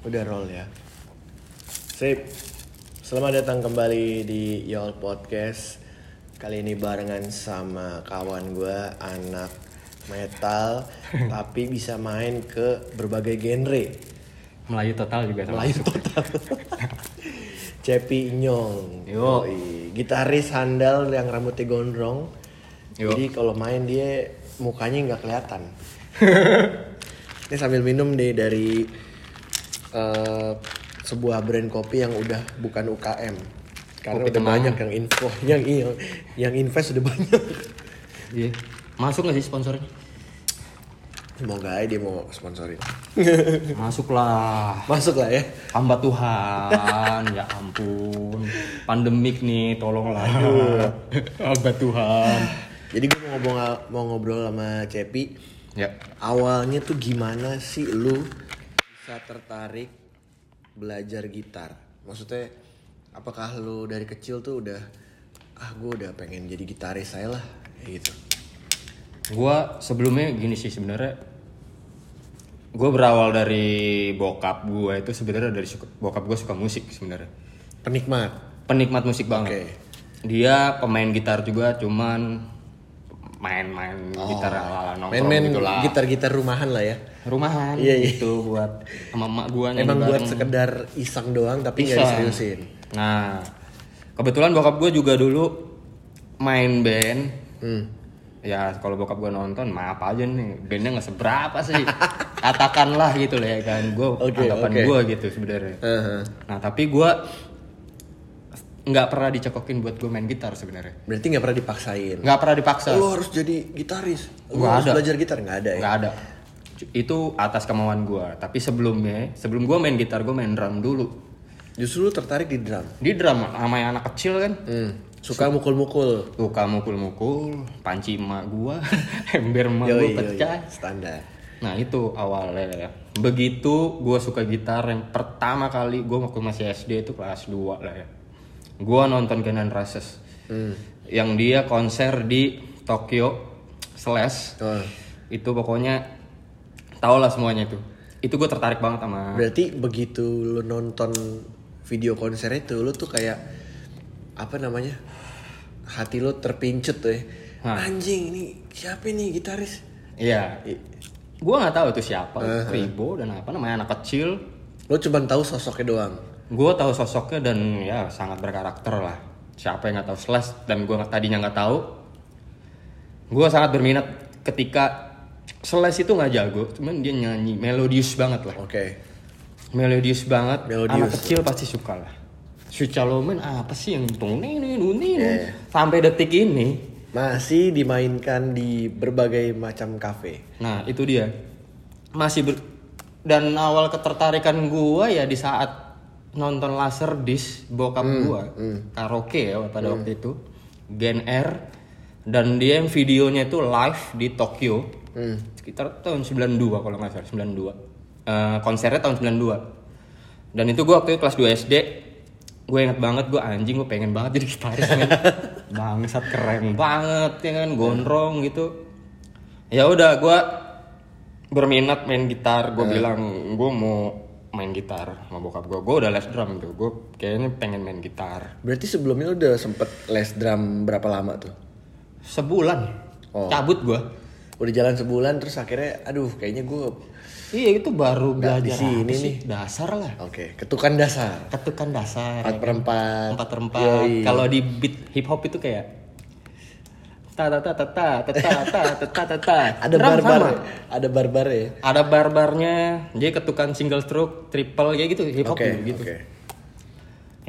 Udah roll ya. Sip. Selamat datang kembali di Yol Podcast. Kali ini barengan sama kawan gue anak metal tapi bisa main ke berbagai genre. Melayu total juga sama. Melayu total. Cepi Nyong. Yo. Yoi. Gitaris handal yang rambutnya gondrong. Yo. Jadi kalau main dia mukanya nggak kelihatan. Ini sambil minum deh dari eh, sebuah brand kopi yang udah bukan UKM. Karena Kopi udah Temang. banyak yang info, yang yang, yang invest udah banyak. Iya. Masuk gak sih sponsornya? Semoga aja dia mau sponsorin. Masuklah. Masuk lah ya. Hamba Tuhan, ya ampun. Pandemik nih, tolonglah. Hamba Tuhan. Jadi gue mau ngobrol, mau ngobrol sama Cepi. Ya. Awalnya tuh gimana sih lu bisa tertarik belajar gitar? Maksudnya apakah lu dari kecil tuh udah ah gue udah pengen jadi gitaris saya lah kayak gitu. Gua sebelumnya gini sih sebenarnya. Gue berawal dari bokap gue itu sebenarnya dari suka, bokap gue suka musik sebenarnya. Penikmat. Penikmat musik banget. Oke. Dia pemain gitar juga, cuman main-main gitar ala-ala nongkrong Main-main gitu lah. gitar-gitar rumahan lah ya. Rumahan Iya, iya. gitu buat sama emak gua Emang buat sekedar iseng doang tapi nggak diseriusin. Nah, kebetulan bokap gue juga dulu main band. Hmm. Ya kalau bokap gue nonton, maaf aja nih, bandnya nggak seberapa sih. Katakanlah gitu lah ya kan, gue Oke, anggapan oke. gue gitu sebenarnya. Aha. Nah tapi gue nggak pernah dicekokin buat gue main gitar sebenarnya. Berarti nggak pernah dipaksain. Nggak pernah dipaksa. Lu harus jadi gitaris. Nggak harus ada. belajar gitar nggak ada ya? Nggak ada. Itu atas kemauan gue. Tapi sebelumnya, sebelum gue main gitar, gue main drum dulu. Justru lu tertarik di drum. Di drum namanya anak kecil kan. Hmm. Suka mukul-mukul. Suka mukul-mukul, panci emak gua, ember emak yoi. pecah. Standar. Nah itu awalnya. Begitu gua suka gitar yang pertama kali gua waktu masih SD itu kelas 2 lah ya. Gua nonton Guns N' Roses. Hmm. Yang dia konser di Tokyo Slash. Oh. Itu pokoknya tau lah semuanya itu. Itu gue tertarik banget sama Berarti begitu lu nonton video konser itu lu tuh kayak apa namanya? Hati lu terpincut tuh ya. Hah. Anjing ini siapa nih gitaris? Iya. Gua nggak tahu itu siapa, Ribo dan apa namanya anak kecil. Lu cuma tahu sosoknya doang. gue tahu sosoknya dan ya sangat berkarakter lah siapa yang nggak tahu Slash dan gue tadinya nggak tahu gue sangat berminat ketika Slash itu nggak jago cuman dia nyanyi melodius banget lah. Oke. melodius banget. Melodius. anak kecil pasti suka lah. Sucalomen apa sih yang tungning nuni Iya. sampai detik ini. Masih dimainkan di berbagai macam kafe. nah itu dia. Masih ber- dan awal ketertarikan gua ya di saat nonton laser disc bokap gua. karaoke ya pada waktu itu. Gen R. Dan dia yang videonya itu live di Tokyo sekitar tahun 92 kalau nggak salah 92 Eh, konsernya tahun 92 dan itu gua waktu itu kelas 2 SD gue inget banget gue anjing gue pengen banget jadi gitaris men. Bangsat keren. Banget ya kan gondrong gitu. Ya udah gue berminat main gitar. Gue bilang gue mau main gitar sama bokap gue gue udah les drum tuh. Gue kayaknya pengen main gitar. Berarti sebelumnya lu udah sempet les drum berapa lama tuh? sebulan. Oh. cabut gue Udah jalan sebulan terus akhirnya aduh kayaknya gue iya itu baru Nggak di belajar sini nih. dasar lah Oke, ketukan dasar. ketukan dasar Empat per empat. empat per empat kalau di beat hip hop itu kayak ta ta ta ta ta ta ta ta ta ta Ada barbar, ada barbar ya. ada barbarnya dia ketukan single stroke triple kayak gitu hip hop juga gitu oke.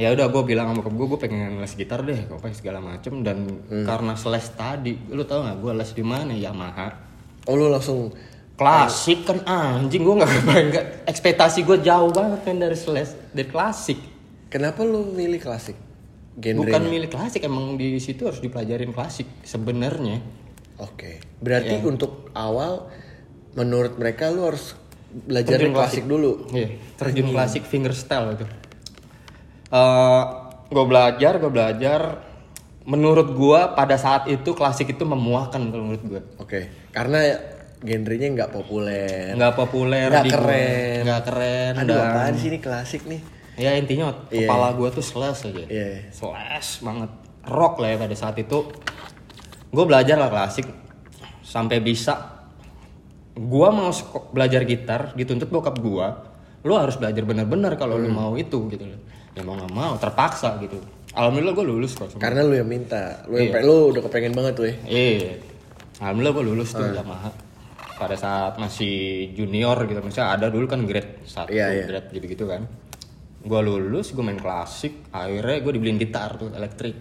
Ya udah gue bilang sama gue gue pengen les gitar deh apa segala macem dan Hmm. karena les tadi lu tau gak gue les di mana Yamaha Oh lu langsung klasik kan anjing gue nggak nggak ekspektasi gue jauh banget kan dari les dari klasik kenapa lu milih klasik? Genre. bukan milik klasik emang di situ harus dipelajarin klasik sebenarnya Oke. Berarti Iya. untuk awal menurut mereka lu harus belajar Terjun klasik dulu. Iya, terjun klasik fingerstyle itu. Gue belajar, gue belajar. Menurut gue pada saat itu klasik itu memuakan kalau menurut gue. Oke. Karena genrenya nggak populer nggak populer Nggak keren. nggak keren aduh dan- apaan sih ini klasik nih ya intinya Iya. kepala gue tuh slash aja Iya. slash banget rock lah ya pada saat itu gue belajar lah klasik sampai bisa gue mau belajar gitar dituntut bokap gue lo harus belajar bener-bener kalau Hmm. lo mau itu gitu loh ya mau nggak mau terpaksa gitu alhamdulillah gue lulus kok karena lu yang minta lu Iya. yang lu udah kepengen banget tuh ya Iya. Alhamdulillah gue lulus tuh Yamaha. Pada saat masih junior gitu, misalnya ada dulu kan grade 1, Iya, iya. grade gitu-gitu kan. Gue lulus, gue main klasik, akhirnya gue dibeliin gitar tuh, elektrik.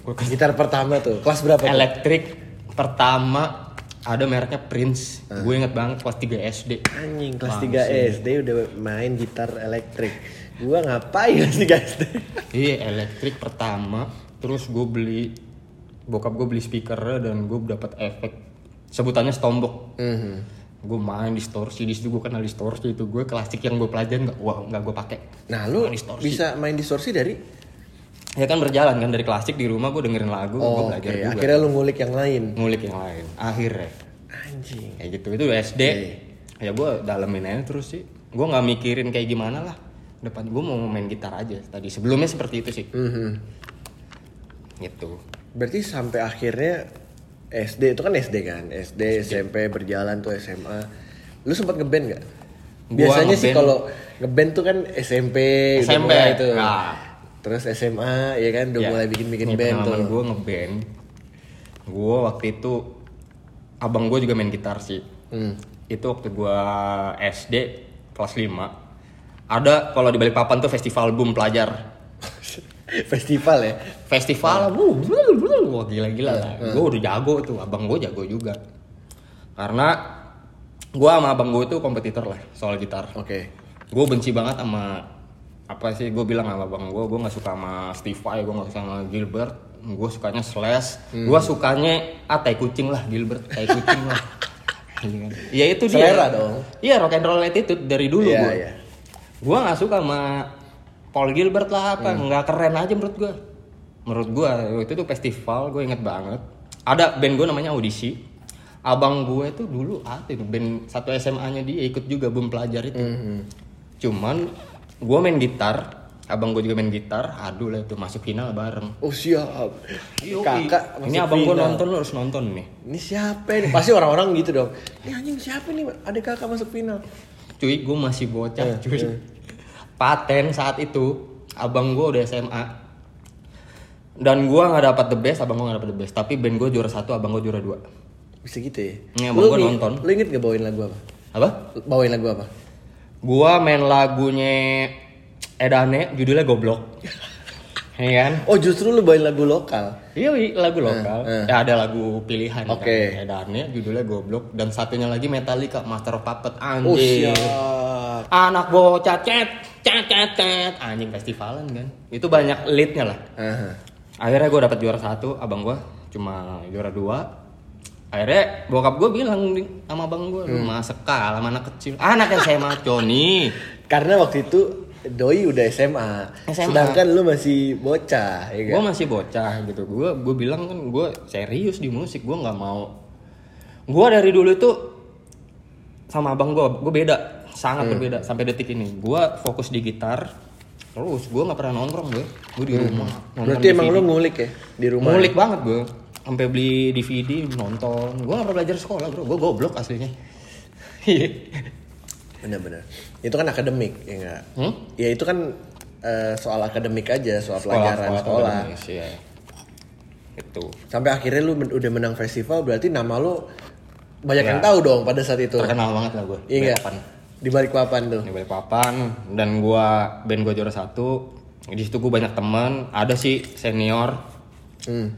Gue ke gitar pertama tuh kelas berapa tuh? elektrik pertama ada mereknya Prince. Ah. Gue inget banget kelas 3 SD. anjing kelas 3 SD udah main gitar elektrik gua ngapain 3 SD Iya, elektrik pertama. Terus gue beli bokap gue beli speaker dan gue dapat efek sebutannya stombok. Mhm. gue main distorsi di situ gue kenal distorsi itu. Gue klasik yang gue pelajarin nggak wah nggak gue pakai. Nah lu Main distorsi. bisa main distorsi dari? Ya kan berjalan kan dari klasik di rumah gue dengerin lagu gue oh, oke. belajar juga. Akhirnya lu ngulik yang lain. Ngulik yang lain akhirnya. Anjing. Kayak gitu itu SD ya gue dalemin aja terus sih. Gue nggak mikirin kayak gimana lah depan gue mau main gitar aja tadi. Sebelumnya seperti itu sih. Mhm. gitu. Berarti sampai akhirnya SD itu kan SD kan? SD SMP berjalan tuh SMA. Lu sempat ngeband nggak? Gua biasanya sih ngeband- kalau ngeband tuh kan SMP SMP, mulai tuh nah. terus SMA ya kan? Udah Ya, mulai bikin bikin ini band tuh. gue ngeband. Gue waktu itu abang gue juga main gitar sih. Hmm. itu waktu gue SD kelas 5 ada kalau di Balikpapan tuh festival boom pelajar. Festival ya? Festival wuh, wuh, wuh, wah gila-gila lah. gue udah jago tuh abang gue jago juga. Karena gue sama abang gue tuh kompetitor lah soal gitar. Oke. Gue benci banget sama apa sih gue bilang sama abang gue gue nggak suka sama Steve Vai gue nggak suka sama Gilbert. Gue sukanya Slash. Hmm. gue sukanya ah tai kucing lah Gilbert tai kucing lah. Iya ya itu dia. Selera dong. iya rock and roll attitude dari dulu Iya, gue iya. Gue nggak suka sama Paul Gilbert lah apa Hmm. nggak keren aja menurut gue menurut gue itu tuh festival gue inget banget. Ada band gue namanya audisi abang gue tuh dulu apa itu band satu SMA nya dia ikut juga boom pelajar itu. Mhm. cuman gue main gitar abang gue juga main gitar aduh lah itu masuk final bareng. Oh siap. Yoi. kakak ini abang gue nonton lu harus nonton nih. Ini siapa ini? Pasti orang-orang gitu dong. Ini anjing siapa nih? Ada kakak masuk final cuy gue masih bocah Eh, cuy. eh. paten saat itu abang gue udah SMA dan gue nggak dapat the best abang gue nggak dapat the best. Tapi band gue juara satu abang gue juara dua. Bisa gitu ya? Abang gua nih, nonton. lu inget gak bawain lagu apa? Apa? Bawain lagu apa? Gue main lagunya Edane judulnya goblok Iya kan oh justru lu bawain lagu lokal Iya lagu lokal. eh. Ya ada lagu pilihan Oke. kan. Edannya judulnya Goblok dan satunya lagi Metallica Master of Puppet oh anjing. siap Anak bocah cet cet cet cet anjing festivalan kan. Itu banyak leadnya lah. Aha. Akhirnya gue dapet juara satu, abang gue cuma juara dua. Akhirnya bokap gue bilang sama abang gue, lu masa kalah anak kecil. Anak yang saya maco nih. karena waktu itu doi udah SMA, SMA. sedangkan lu masih bocah ya gue kan? masih bocah gitu. Gue gue bilang kan gue serius di musik. Gue nggak mau. Gue dari dulu itu sama abang gue gue beda. Sangat Hmm. berbeda sampai detik ini. Gue fokus di gitar terus. Gue nggak pernah nongkrong gue gue di rumah. Nonton Hmm. Berarti emang DVD. lu ngulik ya? Di rumah. ngulik banget gue sampai beli DVD nonton. Gue nggak pernah belajar sekolah bro. Gue goblok aslinya Bener-bener. Itu kan akademik ya enggak? Hmm? Ya itu kan eh, soal akademik aja, soal Sekolah, pelajaran sekolah. akademis, iya. itu Sampai akhirnya lu men- udah menang festival, berarti nama lu banyak Ya. yang tahu dong pada saat itu. terkenal banget lah gue Iya? Di balik papan tuh. di Balikpapan dan gua band gua juara satu di situ gua banyak teman ada sih senior Hmm.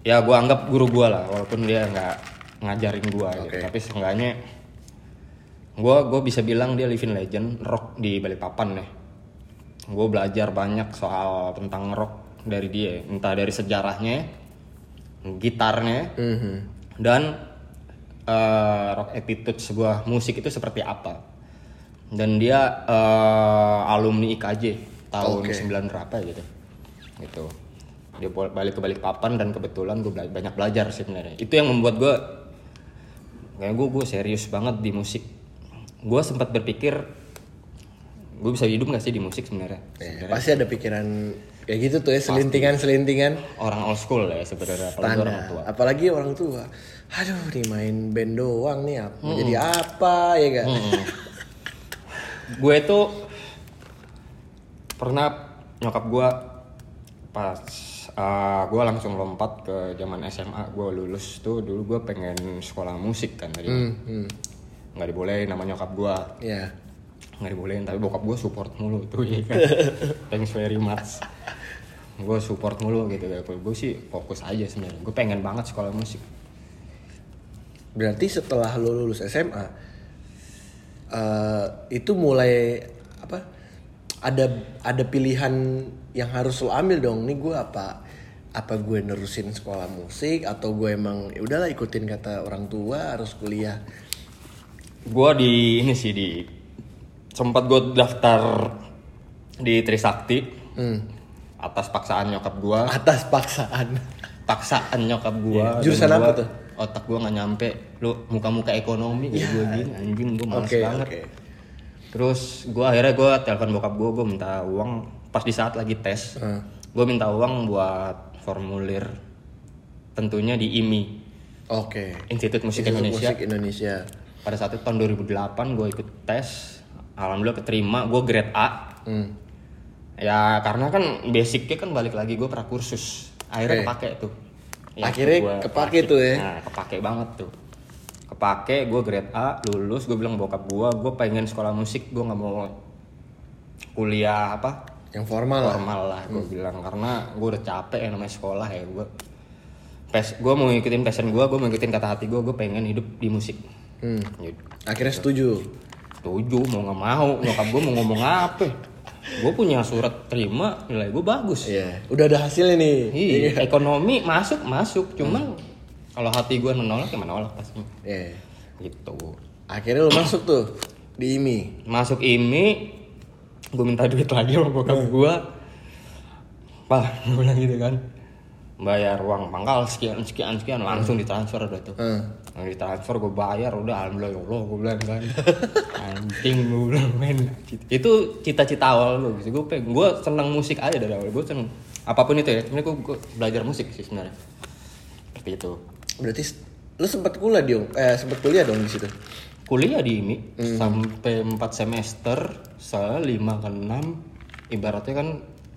ya gua anggap guru gua lah walaupun dia nggak ngajarin gua gitu. Oke. tapi seenggaknya gua gua bisa bilang dia living legend rock di Balikpapan nih gua belajar banyak soal tentang rock dari dia entah dari sejarahnya gitarnya Mhm. dan eh, rock attitude sebuah musik itu seperti apa. Dan dia eh, alumni IKJ tahun Oke. 9 berapa gitu. Gitu. Dia balik ke Balikpapan dan kebetulan gue banyak belajar sebenarnya. Itu yang membuat gue kayak gue gue serius banget di musik gue sempat berpikir gue bisa hidup gak sih di musik sebenarnya? Eh, pasti ada pikiran kayak gitu tuh ya selintingan selintingan orang old school ya sebenarnya apalagi orang tua. apalagi orang tua. Aduh nih main band doang nih apa? Mau jadi apa ya gak gue tuh pernah nyokap gue pas uh, gue langsung lompat ke zaman SMA gue lulus tuh dulu gue pengen sekolah musik kan tadi Hmm, hmm. Nggak dibolehin nama nyokap gue ya nggak dibolehin tapi bokap gue support mulu tuh ya kan? Thanks very much. Gue support mulu gitu ya. Gue sih fokus aja sebenarnya. Gue pengen banget sekolah musik. Berarti setelah lo lulus SMA eh, itu mulai apa ada ada pilihan yang harus lo ambil dong. Nih gue apa apa gue nerusin sekolah musik atau gue emang ya udahlah ikutin kata orang tua harus kuliah gue di ini sih di sempat gue daftar di Trisakti. Hmm. atas paksaan nyokap gue atas paksaan. Paksaan nyokap gue Iya. Jurusan apa tuh? otak gue nggak nyampe. Lu muka-muka ekonomi kayak gue gini anjing gue males oke banget. oke. Terus gue akhirnya gue telepon bokap gue gue minta uang. Pas di saat lagi tes Hmm. gue minta uang buat formulir tentunya di IMI oke. Institut Musik Institut Indonesia. Musik Indonesia pada saat itu tahun 2008 gue ikut tes alhamdulillah keterima gue grade A. Hmm. ya karena kan basicnya kan balik lagi gue prakursus. Akhirnya Oke. kepake tuh. Yang Akhirnya gua kepake klasik. tuh ya? nah kepake banget tuh. Kepake gue grade A lulus gue bilang bokap gue gue pengen sekolah musik gue nggak mau kuliah apa? Yang formal lah. Formal lah gue bilang. Karena gue udah capek ya namanya sekolah ya gue pes gue mau ngikutin passion gue gue mau ngikutin kata hati gue gue pengen hidup di musik Hmm. Akhirnya setuju? Setuju mau nggak mau. Nyokap gue mau ngomong apa? Gue punya surat terima nilai gue bagus. Iya, udah ada hasilnya nih. iya ekonomi masuk masuk. Cuman kalau hati gue menolak ya menolak pasti. Iya. gitu. Akhirnya lo masuk tuh di IMI. masuk IMI gue minta duit lagi sama bokap gue pak gue bilang gitu kan. Bayar uang pangkal sekian sekian sekian langsung ditransfer udah tuh. Hmm. Yang ditransfer gue bayar udah alhamdulillah ya Allah gue bilang kan. Anjing gue bilang men. Itu cita-cita awal lu gitu gue pengen gue seneng musik aja dari awal. Gue seneng apa pun itu ya. Sebenarnya gue, gue belajar musik sih sebenarnya. Seperti itu Berarti s- lo sempat kuliah dong, eh sempat kuliah dong di situ. kuliah di ini sampai 4 semester se 5 ke 6 ibaratnya kan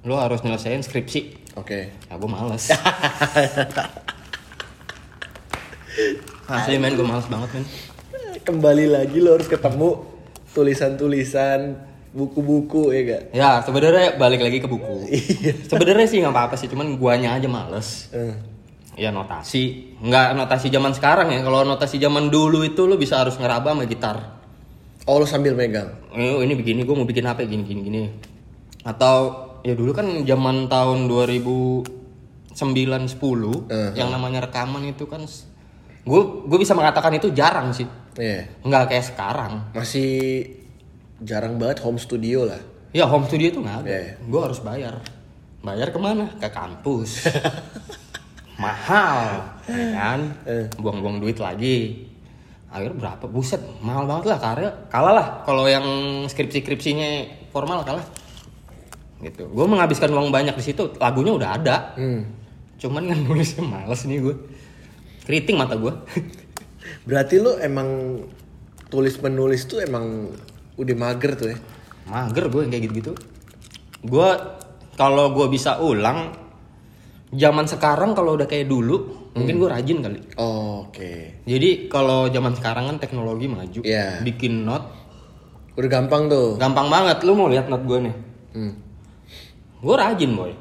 lo harus nyelesain skripsi. Oke. ya gue males asli men gue males banget men. Kembali lagi lo harus ketemu tulisan-tulisan, buku-buku ya gak? ya sebenarnya balik lagi ke buku. Sebenarnya sih nggak apa-apa sih cuman guanya aja males. Eh. ya notasi. Nggak notasi zaman sekarang ya. Kalau notasi zaman dulu itu lo bisa harus ngeraba sama gitar. Oh lo sambil megang. oh, ini begini gue mau bikin apa gini gini gini. Atau ya dulu kan zaman tahun 2009 10 Uh-huh. yang namanya rekaman itu kan gue gue bisa mengatakan itu jarang sih. Iya. nggak kayak sekarang. Masih jarang banget home studio lah. ya home studio itu nggak ada. Iya. gue harus bayar. Bayar ke mana? Ke kampus. Mahal ya kan? Eh. buang-buang duit lagi. Akhirnya berapa? Buset mahal banget lah karya. Kalah lah kalau yang skripsi skripsinya formal kalah. Gitu. Gue menghabiskan uang banyak di situ lagunya udah ada. Hmm. cuman kan nulisnya males nih gue keriting mata gue Berarti lo emang tulis menulis tuh emang udah mager tuh ya? mager gue kayak gitu-gitu gue kalau gue bisa ulang zaman sekarang kalau udah kayak dulu mungkin gue rajin kali Oke. jadi kalau zaman sekarang kan teknologi maju Iya. bikin not Udah gampang tuh. gampang banget lu mau lihat not gue nih Hmm. gue rajin boy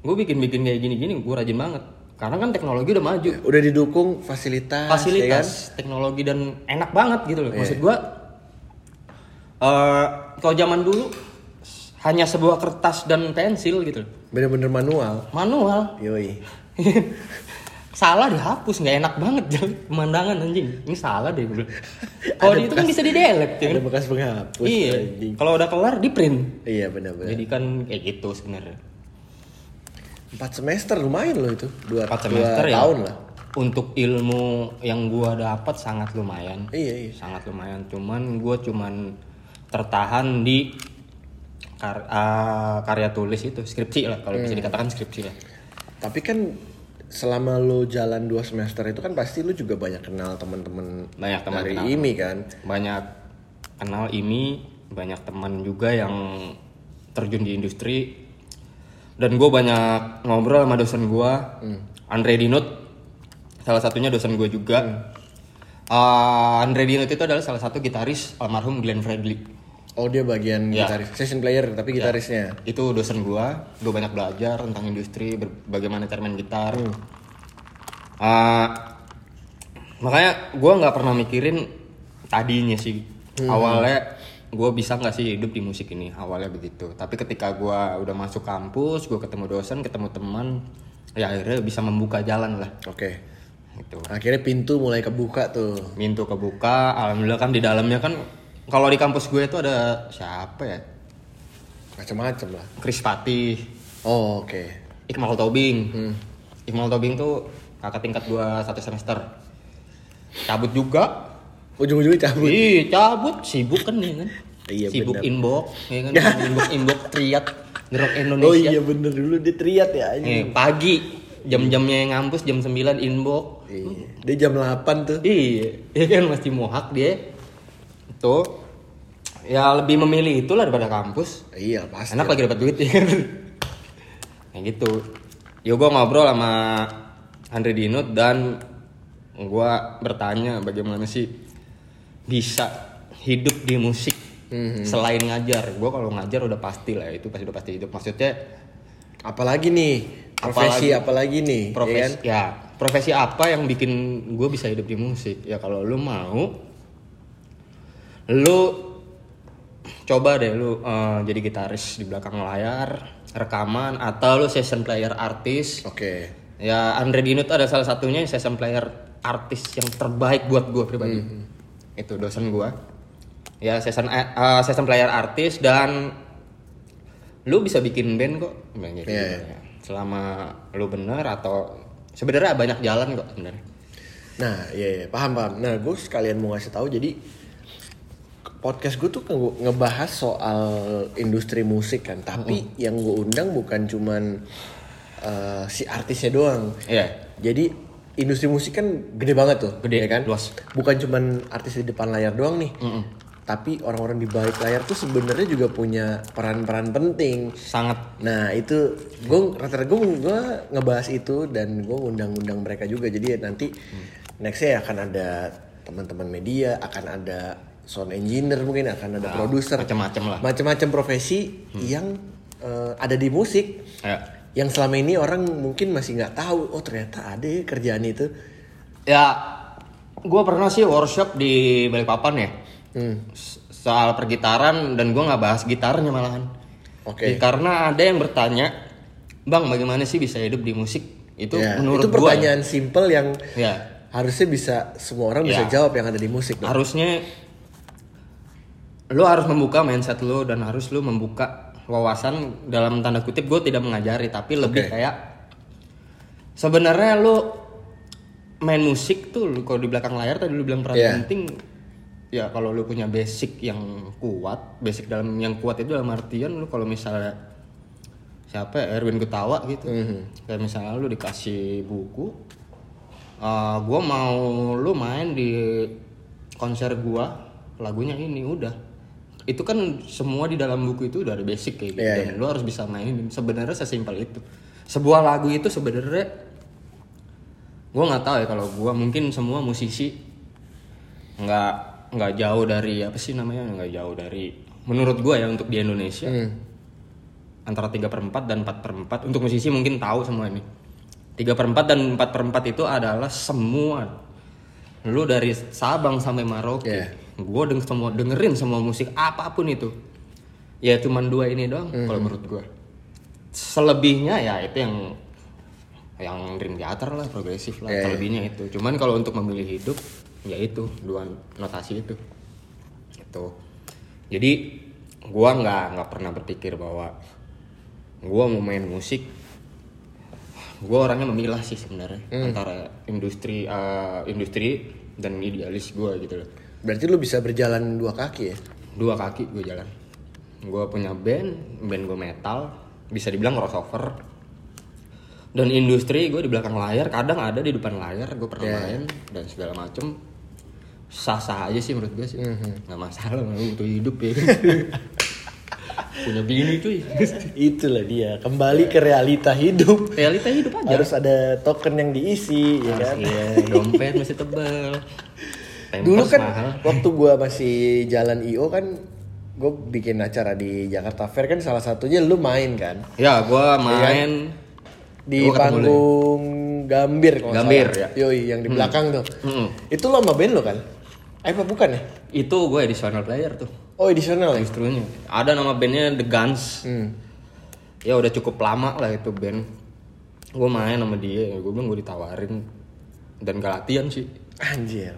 gue bikin bikin kayak gini gini gue rajin banget karena kan teknologi udah maju Udah didukung fasilitas, ya kan? fasilitas teknologi dan enak banget gitu loh maksud gue eh kalau zaman dulu hanya sebuah kertas dan pensil gitu loh Bener-bener manual. manual Yoi. salah dihapus nggak enak banget Jal. pemandangan anjing ini salah deh gue kalau itu kan bisa di delete ya Ada kan? bekas penghapus. iya kalau udah kelar di print Iya bener-bener. jadi kan kayak gitu sebenarnya Empat semester lumayan loh itu. Dua, Empat dua semester ya. tahun lah. untuk ilmu yang gua dapat sangat lumayan Iya, iya. sangat lumayan cuman gua cuman tertahan di kar- ah, karya tulis itu skripsi lah kalau bisa dikatakan skripsi lah Tapi kan selama lo jalan dua semester itu kan pasti lo juga banyak kenal teman-teman Banyak teman dari kenal. IMI kan. banyak kenal ini banyak teman juga yang terjun di industri dan gue banyak ngobrol sama dosen gue Andre Dinut. Salah satunya dosen gue juga. Ah, Andre Dinut itu adalah salah satu gitaris almarhum Glenn Fredly. Oh dia bagian Ya. gitaris, session player tapi gitarisnya. itu dosen gua. Gue banyak belajar tentang industri bagaimana cara main gitar. Ah, makanya gua nggak pernah mikirin tadinya sih. Awalnya gue bisa nggak sih hidup di musik ini awalnya begitu tapi ketika gua udah masuk kampus gue ketemu dosen ketemu teman ya akhirnya bisa membuka jalan lah Oke. gitu Akhirnya pintu mulai kebuka tuh. pintu kebuka alhamdulillah kan di dalamnya kan kalau di kampus gue itu ada siapa ya Macam-macam lah. Chris Patih Oh, oke. Iqmal Tobing. Hmm. Iqmal Tobing tuh kakak tingkat gua satu semester. Cabut juga. Ujung-ujungnya cabut. Ih, cabut sibuk kan ya kan. Iya, sibuk benar. inbox, ya kan. inbox inbox triat Rock Oh Indonesia. iya bener dulu dia teriak ya. Eh, anjing. pagi jam-jamnya yang ngampus jam 9 inbox. Iya. Dia jam 8 tuh. Iya, dia kan masih mohak dia. Tuh. Ya lebih memilih itu lah daripada kampus. Iya pasti. Enak lagi dapat duit ya kan. Kayak gitu. Ya gue ngobrol sama Andre Dinut dan gue bertanya bagaimana sih bisa hidup di musik selain ngajar. Gue kalau ngajar udah pasti lah itu pasti udah pasti hidup. Maksudnya Apalagi nih profesi Apalagi- apalagi, nih, ya kan? profesi ya, profesi apa yang bikin gue bisa hidup di musik? Ya kalau lu mau, lu coba deh lu eh, jadi gitaris di belakang layar, rekaman atau lu session player artis. Oke. Ya Andre Dinut ada salah satunya session player artis yang terbaik buat gue pribadi. Itu dosen gue. Ya session eh, eh, session player artis dan lu bisa bikin band kok. Gitu. Iya, iya. Selama lu bener atau sebenarnya banyak jalan kok sebenarnya. Nah, iya, iya, paham paham. Nah, gue sekalian mau ngasih tahu jadi podcast gue tuh nge- ngebahas soal industri musik kan, tapi yang gue undang bukan cuman eh, si artisnya doang. Iya. Jadi industri musik kan gede banget tuh, Gede, ya kan? luas. Bukan cuman artis di depan layar doang nih, tapi orang-orang di balik layar tuh sebenarnya juga punya peran-peran penting. Sangat Nah itu gue rata-rata gue gue ngebahas itu dan gue ngundang-undang mereka juga jadi nanti nextnya akan ada teman-teman media akan ada sound engineer mungkin akan ada produser macam-macam lah. macam-macam profesi yang eh, ada di musik ya. Yang selama ini orang mungkin masih nggak tahu oh ternyata ada ya kerjaan itu Ya, gue pernah sih workshop di Balikpapan ya. hmm. Soal pergitaran dan gue nggak bahas gitarnya malahan. Oke. Ya, karena ada yang bertanya, bang bagaimana sih bisa hidup di musik? Itu Ya, menurut itu gue pertanyaan simple yang ya harusnya bisa semua orang bisa Ya. jawab yang ada di musik dong. harusnya lo harus membuka mindset lo dan harus lo membuka wawasan dalam tanda kutip gue tidak mengajari tapi lebih kayak sebenarnya lo main musik tuh lu kalau di belakang layar tadi lu bilang peran Iya. penting. Ya kalau lu punya basic yang kuat basic dalam yang kuat itu dalam artian lu kalau misalnya siapa ya, Erwin Gutawa gitu. Kayak misalnya lu dikasih buku uh, gua mau lu main di konser gua lagunya ini udah itu kan semua di dalam buku itu udah ada basic kayak gitu. Iya, dan lu harus bisa mainin. Sebenarnya sesimpel itu. Sebuah lagu itu sebenarnya gue nggak tahu ya kalau gue mungkin semua musisi nggak nggak jauh dari apa sih namanya nggak jauh dari menurut gue ya untuk di Indonesia Hmm. antara 3 per 4 dan 4 per 4 untuk musisi mungkin tahu semua ini. 3 per 4 dan 4 per 4 itu adalah semua. Lu dari Sabang sampai Maroke Iya. Gue deng semua dengerin semua musik apa pun itu. Ya cuman dua ini doang Hmm. kalau menurut gue selebihnya ya itu yang yang dream theater lah progresif lah Iya, iya. selebihnya itu. Cuman kalau untuk memilih hidup ya itu dua notasi itu. Itu jadi gua nggak nggak pernah berpikir bahwa gua mau main musik. Gue orangnya memilah sih sebenarnya antara industri eh, industri dan idealis gue gitu loh Berarti lu bisa berjalan dua kaki ya? dua kaki gue jalan. Gue punya band band gue metal bisa dibilang crossover. Dan industri gue di belakang layar kadang ada di depan layar gue pernah main dan segala macem. Sah sah aja sih menurut gue sih. Nggak masalah untuk hidup ya. Punya bini cuy. Itulah dia, kembali ke realita hidup. realita hidup aja. Harus ada token yang diisi, ya kan? Iya, dompet masih tebel Dulu kan mahal. waktu gua masih jalan IO kan gue bikin acara di Jakarta Fair kan salah satunya lu main kan ya gue main di Gua panggung Gambir kalau Gambir, salah. ya. Yoi, yang di belakang tuh. Mm-mm. Itu lo sama band lo kan? Eh apa bukan ya? itu gue additional player tuh Oh edisional ya? instrunya ada nama bandnya The Guns Hmm. ya udah cukup lama lah itu band gue main sama dia gue bilang gue ditawarin dan gak latihan sih Anjir.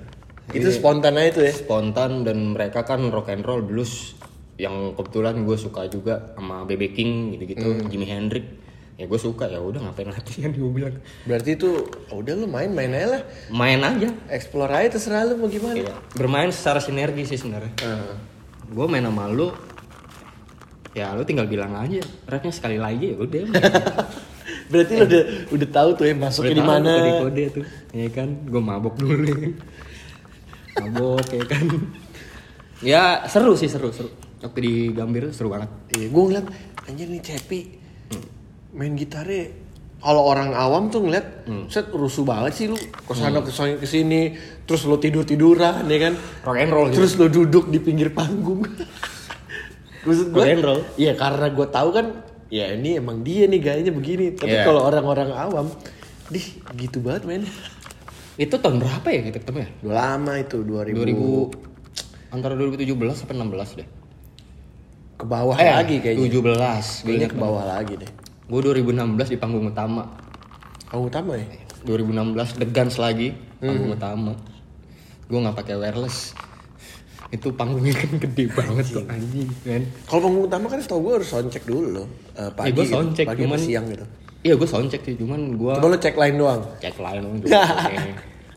Itu spontan aja tuh ya? spontan dan mereka kan rock and roll blues yang kebetulan gue suka juga sama BB King gitu-gitu Jimi Hendrix ya gue suka ya udah ngapain latihan gue bilang Berarti itu oh, udah lu main main aja lah. main aja Explore aja terserah lu mau gimana. Iya. bermain secara sinergi sih sebenarnya Heeh. gue main sama lu ya lu tinggal bilang aja rapnya sekali lagi ya udah Berarti lu udah udah tahu tuh ya masuknya di mana. kode kode tuh ya kan gue mabok dulu. Mabok ya kan? Ya seru sih seru seru. Waktu di Gambir seru banget. Iya, gue ngeliat anjir nih Cepi. Main gitarnya kalau orang awam tuh ngeliat set rusuh banget sih lu. Ke sana ke sana ke sini terus lu tidur tiduran ya kan? Rock and roll gitu. terus lu duduk di pinggir panggung. Maksud gue Rock and roll. iya karena gue tahu kan ya ini emang dia nih gayanya begini. Tapi Iya. kalau orang-orang awam dih gitu banget men itu tahun berapa ya kita ketemu ya? Udah lama itu 2000, 2000 antara 2017 sampai 16 deh. Ke bawah eh lagi kayaknya. 17 gue ke bawah lagi deh. Gue 2016 di panggung utama. Kamu utama ya? 2016 The Guns lagi panggung utama. Gue nggak pakai wireless. Itu panggungnya kan gede banget tuh anjing. kan Kalau panggung utama kan setahu gue harus soundcheck dulu loh. Eh, pagi, Eh, gitu. soundcheck, pagi cuman- siang gitu. Iya gue soundcheck sih cuman gue Coba lo cek line doang. cek lain dong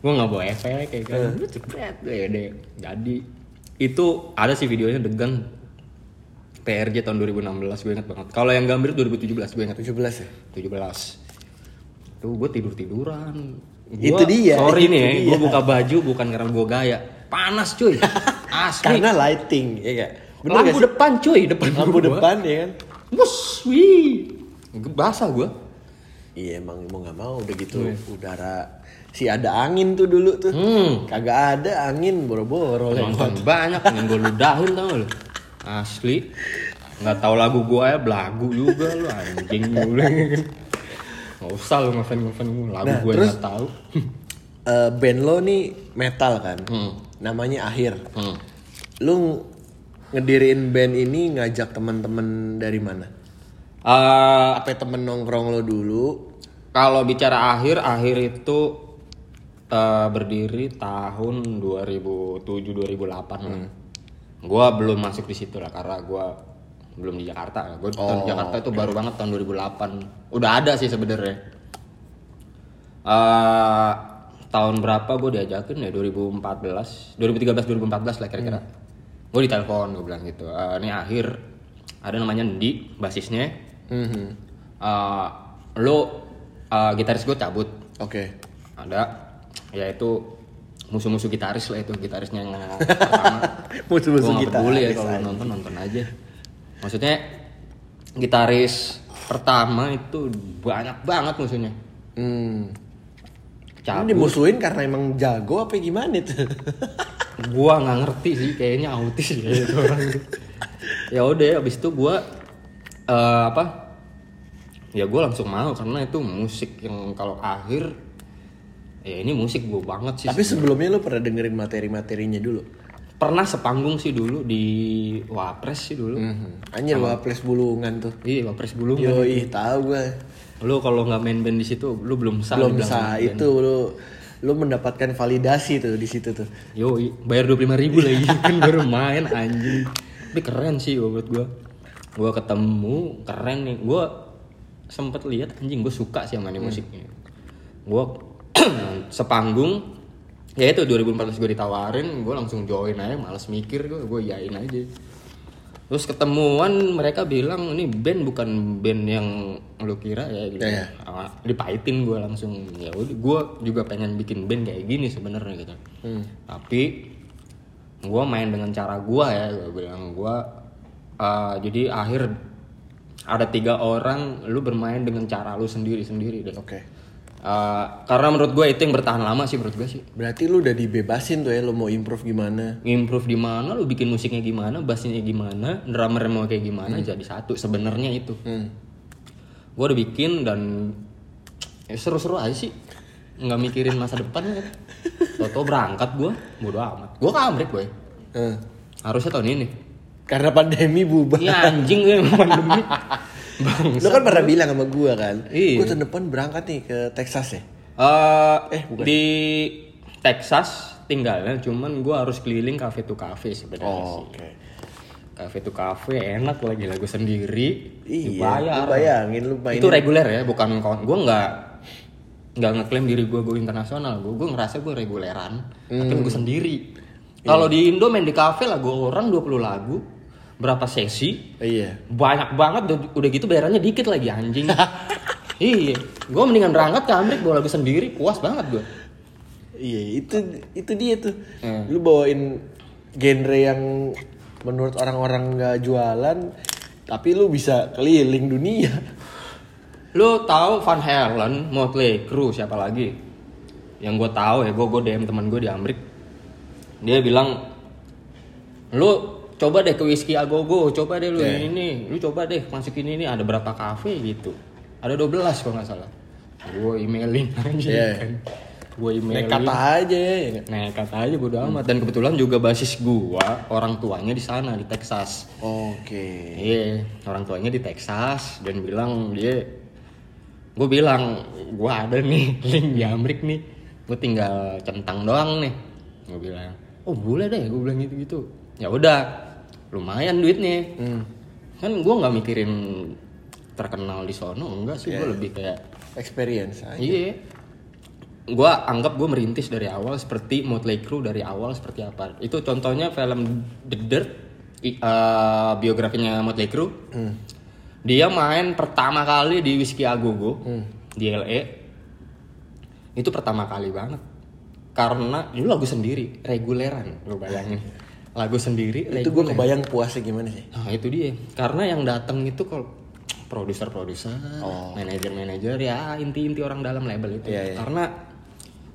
gue nggak bawa efek kayak kan Lu cepet ya deh jadi itu ada sih videonya degan PRJ tahun 2016 gue inget banget. Kalau yang Gambir 2017 gue inget 17 ya? 17 tuh gue tidur tiduran Itu dia, sorry itu nih ya dia. gue buka baju bukan karena gue gaya. Panas cuy. Asli. Karena lighting, ya gak? Bener lampu gak depan cuy depan Lampu gua. depan ya kan? Bus, wih. Basah gue Iya emang mau nggak mau udah gitu udara si ada angin tuh dulu tuh. hmm Kagak ada angin boro-boro nonton banyak yang gue ludahin tau lu asli nggak tahu lagu gue ya belagu juga lu anjing lu nggak usah lu ngefan ngefan lagu Nah, gue nggak tahu Eh, band lo nih metal kan? Hmm. Namanya Akhir. hmm. Lu ngediriin band ini ngajak teman-teman dari mana? Eh, Apa temen nongkrong lo dulu? kalau bicara akhir akhir itu eh, berdiri tahun 2007 2008 lah. Gue belum masuk di situ lah karena gue belum di Jakarta. Gue tahun Jakarta itu baru banget tahun 2008 udah ada sih sebenarnya. Eh, tahun berapa gue diajakin ya? 2014 2013 2014 lah kira-kira. Gue ditelepon gue bilang gitu "Eh, ini akhir ada namanya Ndi basisnya Mhm. Eh, lo eh, gitaris gue cabut Oke. ada yaitu musuh-musuh gitaris lah itu gitarisnya yang pertama Musuh-musuh kita. peduli ya kalau nonton nonton aja maksudnya gitaris pertama itu banyak banget musuhnya Hmm. Ini cabut dimusuhin karena emang jago apa gimana tuh? gua nggak ngerti sih kayaknya autis ya itu orang ya udah abis itu gua eh, apa ya gua langsung mau karena itu musik yang kalau akhir ya ini musik gua banget sih Tapi sebelumnya lo pernah dengerin materi-materinya dulu? pernah sepanggung sih dulu di Wapres sih dulu Mhm. Anjir waples bulungan tuh. iya Wapres dulu Yoi, tahu gue. lu kalau nggak main band di situ lu belum sah Belum sah itu lo lo mendapatkan validasi tuh di situ tuh. yo bayar dua ribu lagi kan baru main anjing tapi keren sih menurut gua gua ketemu keren nih gua sempet lihat anjing gue suka sih sama ini musiknya. Gue sepanggung ya itu 2014 gue ditawarin gue langsung join aja males mikir gue gue yain aja. Terus ketemuan mereka bilang ini band bukan band yang lu kira ya gitu. Iya. Ah, dipahitin gue langsung ya udah gue juga pengen bikin band kayak gini sebenarnya gitu. Tapi gue main dengan cara gue ya gue bilang gue ah, jadi akhir ada tiga orang lu bermain dengan cara lu sendiri sendiri deh. Oke. Ah, karena menurut gue itu yang bertahan lama sih menurut gue sih. Berarti lu udah dibebasin tuh ya lu mau improve gimana? improve di mana lu bikin musiknya gimana bassnya gimana drummer mau kayak gimana jadi satu sebenarnya itu. Hmm. gue udah bikin dan ya seru-seru aja sih. Nggak mikirin masa depan kan Toto berangkat gue bodo amat. Gue kamrek gue Eh, harusnya tahun ini Karena pandemi bubar. ya anjing gue emang pandemi. Bang Lu kan pernah bilang sama gua kan, Iya. gua tahun depan berangkat nih ke Texas ya. Eh, di Texas tinggalnya cuman gue harus keliling cafe to cafe sebenarnya Oh, sih. oke. cafe to cafe enak lagi lagu sendiri. Iya, dibayar. lu bayangin lu main itu reguler ya bukan kawan gue nggak nggak ngeklaim diri gue gue internasional. Gue gue ngerasa gue reguleran. Tapi gue sendiri kalau di Indo main di kafe lagu orang 20 lagu berapa sesi Iya. banyak banget udah, udah gitu bayarannya dikit lagi anjing iya gue mendingan berangkat ke Amerika bawa lagu sendiri puas banget gue Iya, itu itu dia tuh. Hmm. Lu bawain genre yang menurut orang-orang nggak jualan, tapi lu bisa keliling dunia. Lu tahu Van Halen, Motley Crue siapa lagi? Yang gue tahu ya, gue gue DM teman gue di Amrik. Dia bilang, lu coba deh ke Whiskey Agogo, coba deh lu Yeah. ini nih, lu coba deh masukin ini ada berapa kafe gitu. Ada 12 kalau nggak salah. Gue emailin aja Yeah. kan. Gue emailin. Nekat aja. Nekat aja bodo amat. Dan kebetulan juga basis gua orang tuanya di sana di Texas. Oke. Iya, orang tuanya di Texas dan bilang dia, gue bilang gue ada nih link di Amrik nih, gue tinggal centang doang nih. Gue bilang, oh boleh deh, gue bilang gitu gitu. Ya udah, lumayan duitnya. Hmm. Kan gue nggak mikirin terkenal di sono, enggak sih, gue lebih kayak, Experience aja. iya. Gue anggap gue merintis dari awal seperti Motley Crue dari awal seperti apa. Itu contohnya film The Dirt, eh, biografinya Motley Crue. Dia main pertama kali di Whiskey Agogo di LA. Itu pertama kali banget. Karena itu lagu sendiri, reguleran, lu bayangin. Lagu sendiri, Itu gue kebayang puasnya gimana sih. Nah itu dia, karena yang datang itu kalau produser-produser, manajer-manajer ya inti-inti orang dalam label itu. Oh. Iya, iya. Karena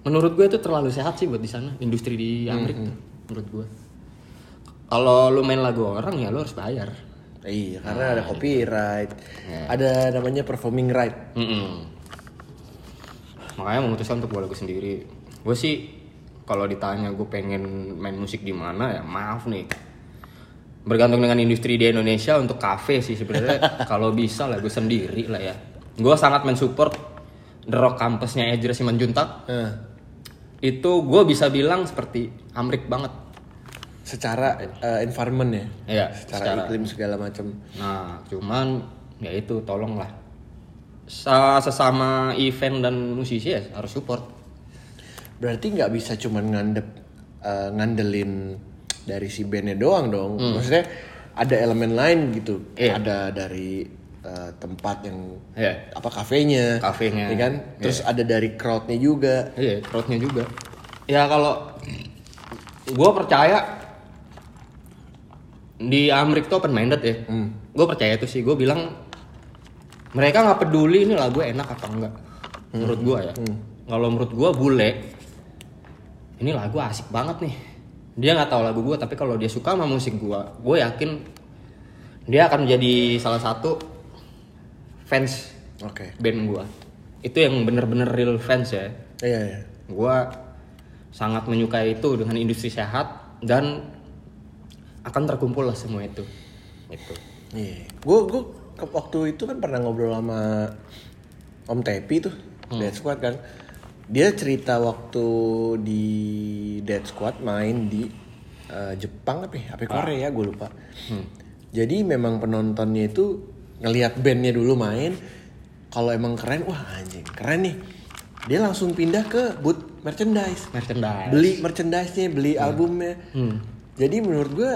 menurut gue itu terlalu sehat sih buat di sana, industri di Amerika tuh, menurut gue. Kalau lu main lagu orang ya lu harus bayar. Iya, karena ada copyright, Iya. ada namanya performing right. Mm-mm. Makanya memutuskan untuk buat lagu sendiri. Gue sih kalau ditanya gue pengen main musik di mana ya maaf nih. Bergantung dengan industri di Indonesia untuk kafe sih sebenarnya kalau bisa lagu sendiri lah ya. Gue sangat mensupport The Rock Campusnya Ezra Simanjuntak. Nah, Itu gue bisa bilang seperti Amrik banget. secara eh, environment ya, Iya, secara, secara iklim segala macam. Nah, cuman ya itu tolonglah. Sa- Sesama event dan musisi ya harus support. Berarti nggak bisa cuman ngandep eh, ngandelin dari si bandnya doang dong. Maksudnya ada elemen lain gitu. Hmm. Iya. Ada dari eh, tempat yang Iya. apa kafenya, Kafenya. ya kan? Terus ada dari crowdnya juga. Iya, crowdnya juga. Ya kalau gue percaya di Amrik tuh open minded ya. Gue percaya itu sih. Gue bilang mereka nggak peduli ini lagu enak apa enggak. Menurut gue ya. Kalau menurut gue bule, ini lagu asik banget nih. Dia nggak tahu lagu gue, tapi kalau dia suka sama musik gue, gue yakin dia akan menjadi salah satu fans Oke. band gua itu yang bener-bener real fans ya Iya, iya. gua sangat menyukai itu dengan industri sehat dan akan terkumpul lah semua itu itu Iya. Gue gue waktu itu kan pernah ngobrol sama Om Tepi tuh, Dead Squad kan. Dia cerita waktu di Dead Squad main di eh, Jepang apa ya? Apa Korea gue lupa. Jadi memang penontonnya itu ngelihat bandnya dulu main, kalau emang keren wah anjing keren nih. Dia langsung pindah ke booth merchandise. Merchandise. Beli merchandise-nya beli albumnya. Hmm. jadi menurut gue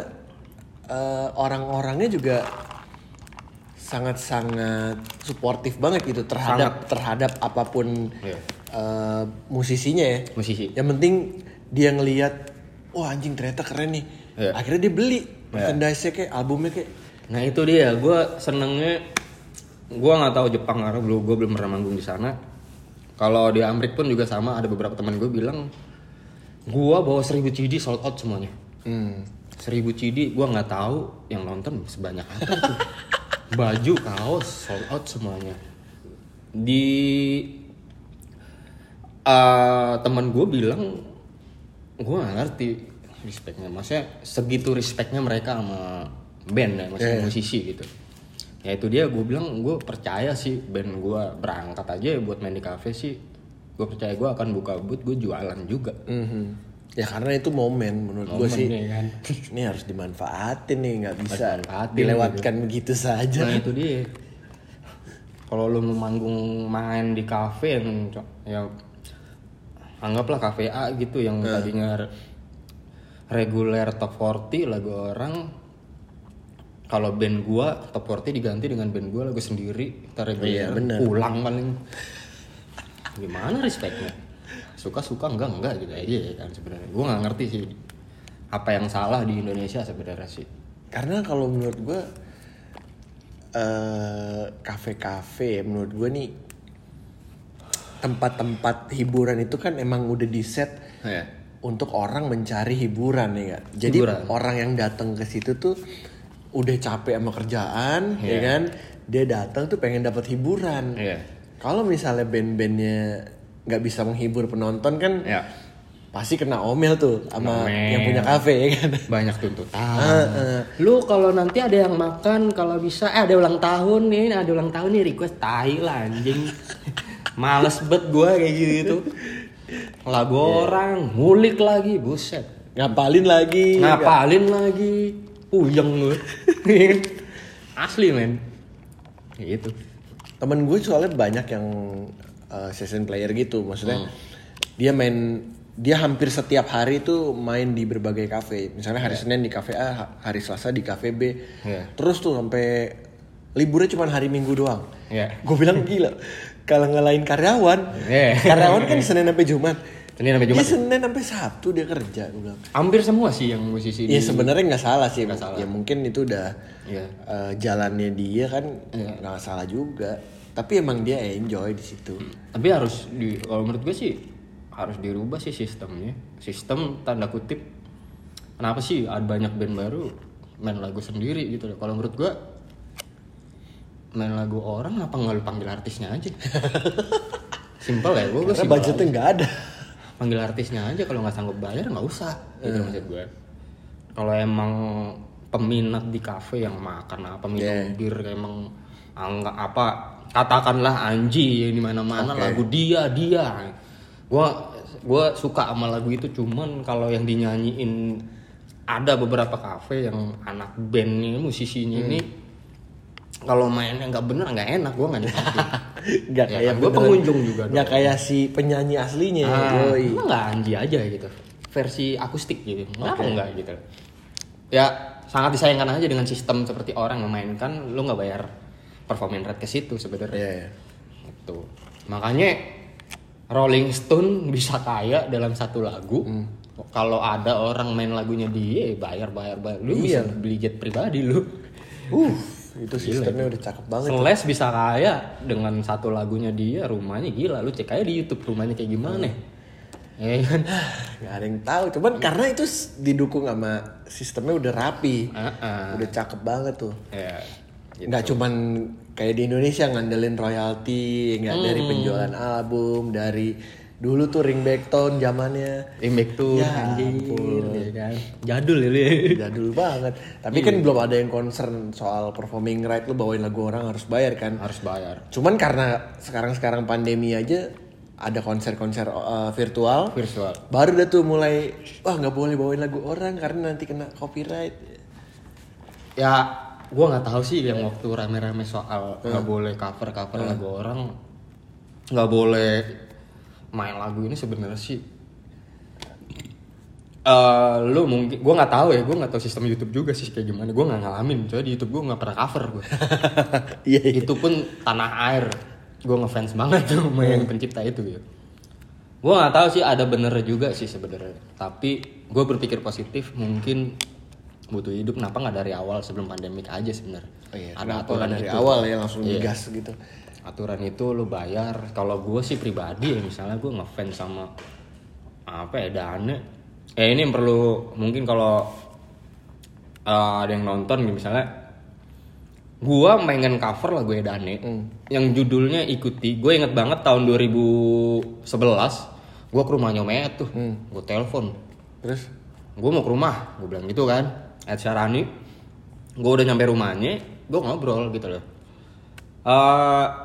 eh, orang-orangnya juga sangat-sangat suportif banget gitu terhadap terhadap apa pun Iya. Eh, musisinya ya musisi yang penting dia ngelihat wah anjing ternyata keren nih Iya. akhirnya dia beli merchandise-nya kayak albumnya kayak Nah itu dia, gue senengnya, gue nggak tahu Jepang karena belum gue belum pernah manggung di sana. Kalau di Amerika pun juga sama, ada beberapa teman gue bilang, gue bawa 1000 CD sold out semuanya. hmm, 1000 CD, gue nggak tahu yang nonton sebanyak apa tuh. Baju, kaos, sold out semuanya. Di eh teman gue bilang, gue nggak ngerti respectnya. Maksudnya segitu respectnya mereka sama band ya, maksudnya musisi gitu. Ya itu dia, gue bilang gue percaya sih band gue berangkat aja buat main di cafe sih. Gue percaya gue akan buka booth, gue jualan juga. mhm. ya karena itu momen menurut gue sih ya kan. ini harus dimanfaatin nih nggak bisa dilewatkan begitu saja Nah itu dia. Kalau lu mau manggung main di kafe yang ya anggaplah kafe A gitu yang tadinya re- reguler top 40 lagu orang. Kalau band gua top 40 diganti dengan band gua lagu sendiri kita reguler pulang paling. Gimana respectnya? Suka suka enggak enggak gitu aja ya kan sebenarnya. Gua nggak ngerti sih apa yang salah di Indonesia sebenarnya sih. Karena kalau menurut gue eh kafe-kafe ya, menurut gue nih tempat-tempat hiburan itu kan emang udah di set ya untuk orang mencari hiburan ya nggak? jadi Hiburan. orang yang datang ke situ tuh udah capek sama kerjaan ya Iya. kan dia datang tuh pengen dapat hiburan Iya. kalau misalnya band-bandnya nggak bisa menghibur penonton kan ya pasti kena omel tuh sama Omel. yang punya kafe ya kan banyak tuntutan. Heeh. Lu kalau nanti ada yang makan kalau bisa eh ada ulang tahun nih, ada ulang tahun nih request tai lah anjing. Males bet gua kayak gitu. Lagu orang, ngulik lagi, buset. ngapalin lagi Ngapalin lagi, puyeng lu. Asli men. Gitu. temen gue soalnya banyak yang uh, session player gitu maksudnya dia main dia hampir setiap hari tuh main di berbagai kafe misalnya hari Senin di kafe A ha- hari Selasa di kafe B Iya. terus tuh sampai liburnya cuma hari Minggu doang Iya. gue bilang gila kalau ngelain karyawan Iya. karyawan kan Senin sampai Jumat Senin sampai Jumat. Dia Senin sampai Sabtu dia kerja gue bilang Hampir semua sih yang musisi ya di sebenarnya nggak salah sih Nggak salah. ya mungkin itu udah Iya. eh, jalannya dia kan nggak salah juga tapi emang dia enjoy di situ tapi harus di kalau menurut gue sih harus dirubah sih sistemnya sistem tanda kutip kenapa sih ada banyak band baru main lagu sendiri gitu loh kalau menurut gue main lagu orang apa nggak lu panggil artisnya aja? Simple ya gue gue karena budgetnya nggak ada. Panggil artisnya aja kalau nggak sanggup bayar nggak usah. Gitu maksud gue kalau emang peminat di kafe yang makan apa minum bir emang anggap apa katakanlah Anji di mana-mana lagu dia dia. Gua gua suka sama lagu itu cuman kalau yang dinyanyiin ada beberapa kafe yang anak bandnya musisinya ini kalau mainnya nggak bener nggak enak gua nggak nikmatin nggak Ya kayak kan, beneran- pengunjung juga nggak kayak si penyanyi aslinya Ah, nggak Anji aja gitu? Versi akustik gitu? Kenapa nggak gitu? Ya sangat disayangkan aja dengan sistem seperti orang memainkan lu nggak bayar performance rate ke situ sebenarnya. Iya, iya. itu makanya Rolling Stone bisa kaya dalam satu lagu. Hmm. kalau ada orang main lagunya dia bayar bayar bayar. Lu bisa beli jet pribadi lu. Uh itu sistemnya udah cakep banget. Slash bisa kaya dengan satu lagunya dia rumahnya gila. Lu cek aja di YouTube rumahnya kayak gimana. Ya kan? Nggak ada yang tahu. Cuman karena itu didukung sama sistemnya udah rapi. Ah, udah cakep banget tuh. Ya nggak cuman kayak di Indonesia ngandelin royalti nggak dari Hmm. penjualan album dari dulu tuh ringback tone zamannya. Impact tuh Ya ampun. ya kan? Jadul ya ya jadul banget. Tapi kan belum ada yang concern soal performing right lu bawain lagu orang harus bayar kan? Harus bayar. Cuman karena sekarang-sekarang pandemi aja ada konser-konser uh, virtual. Virtual. Baru dah tuh mulai wah nggak boleh bawain lagu orang karena nanti kena copyright. Ya gue nggak tahu sih yang waktu rame-rame soal nggak boleh cover cover lagu orang nggak boleh main lagu ini sebenarnya sih eh lu mungkin gue nggak tahu ya gue nggak tahu sistem YouTube juga sih kayak gimana. Gue nggak ngalamin coy di YouTube gue nggak pernah cover gue Iya, iya. itu pun tanah air. Gue ngefans banget tuh sama yang pencipta itu gitu gue nggak tahu sih ada bener juga sih sebenarnya. Tapi gue berpikir positif mungkin butuh hidup. Kenapa nggak dari awal sebelum pandemik aja sebenarnya? Oh iya, ada aturan dari itu awal ya langsung Iya. gas gitu. Aturan itu lu bayar. Kalau gue sih pribadi ya misalnya gue ngefans sama apa ya Dane. Eh ini yang perlu mungkin kalau eh, ada yang nonton gitu misalnya gue pengen cover lagu Dane. Yang judulnya ikuti. Gue inget banget tahun 2011 gue ke rumahnya Omet tuh. Gue telepon. Terus? Gue mau ke rumah gue bilang gitu kan. Ed Sharani. Gue udah nyampe rumahnya gue ngobrol gitu loh. Eh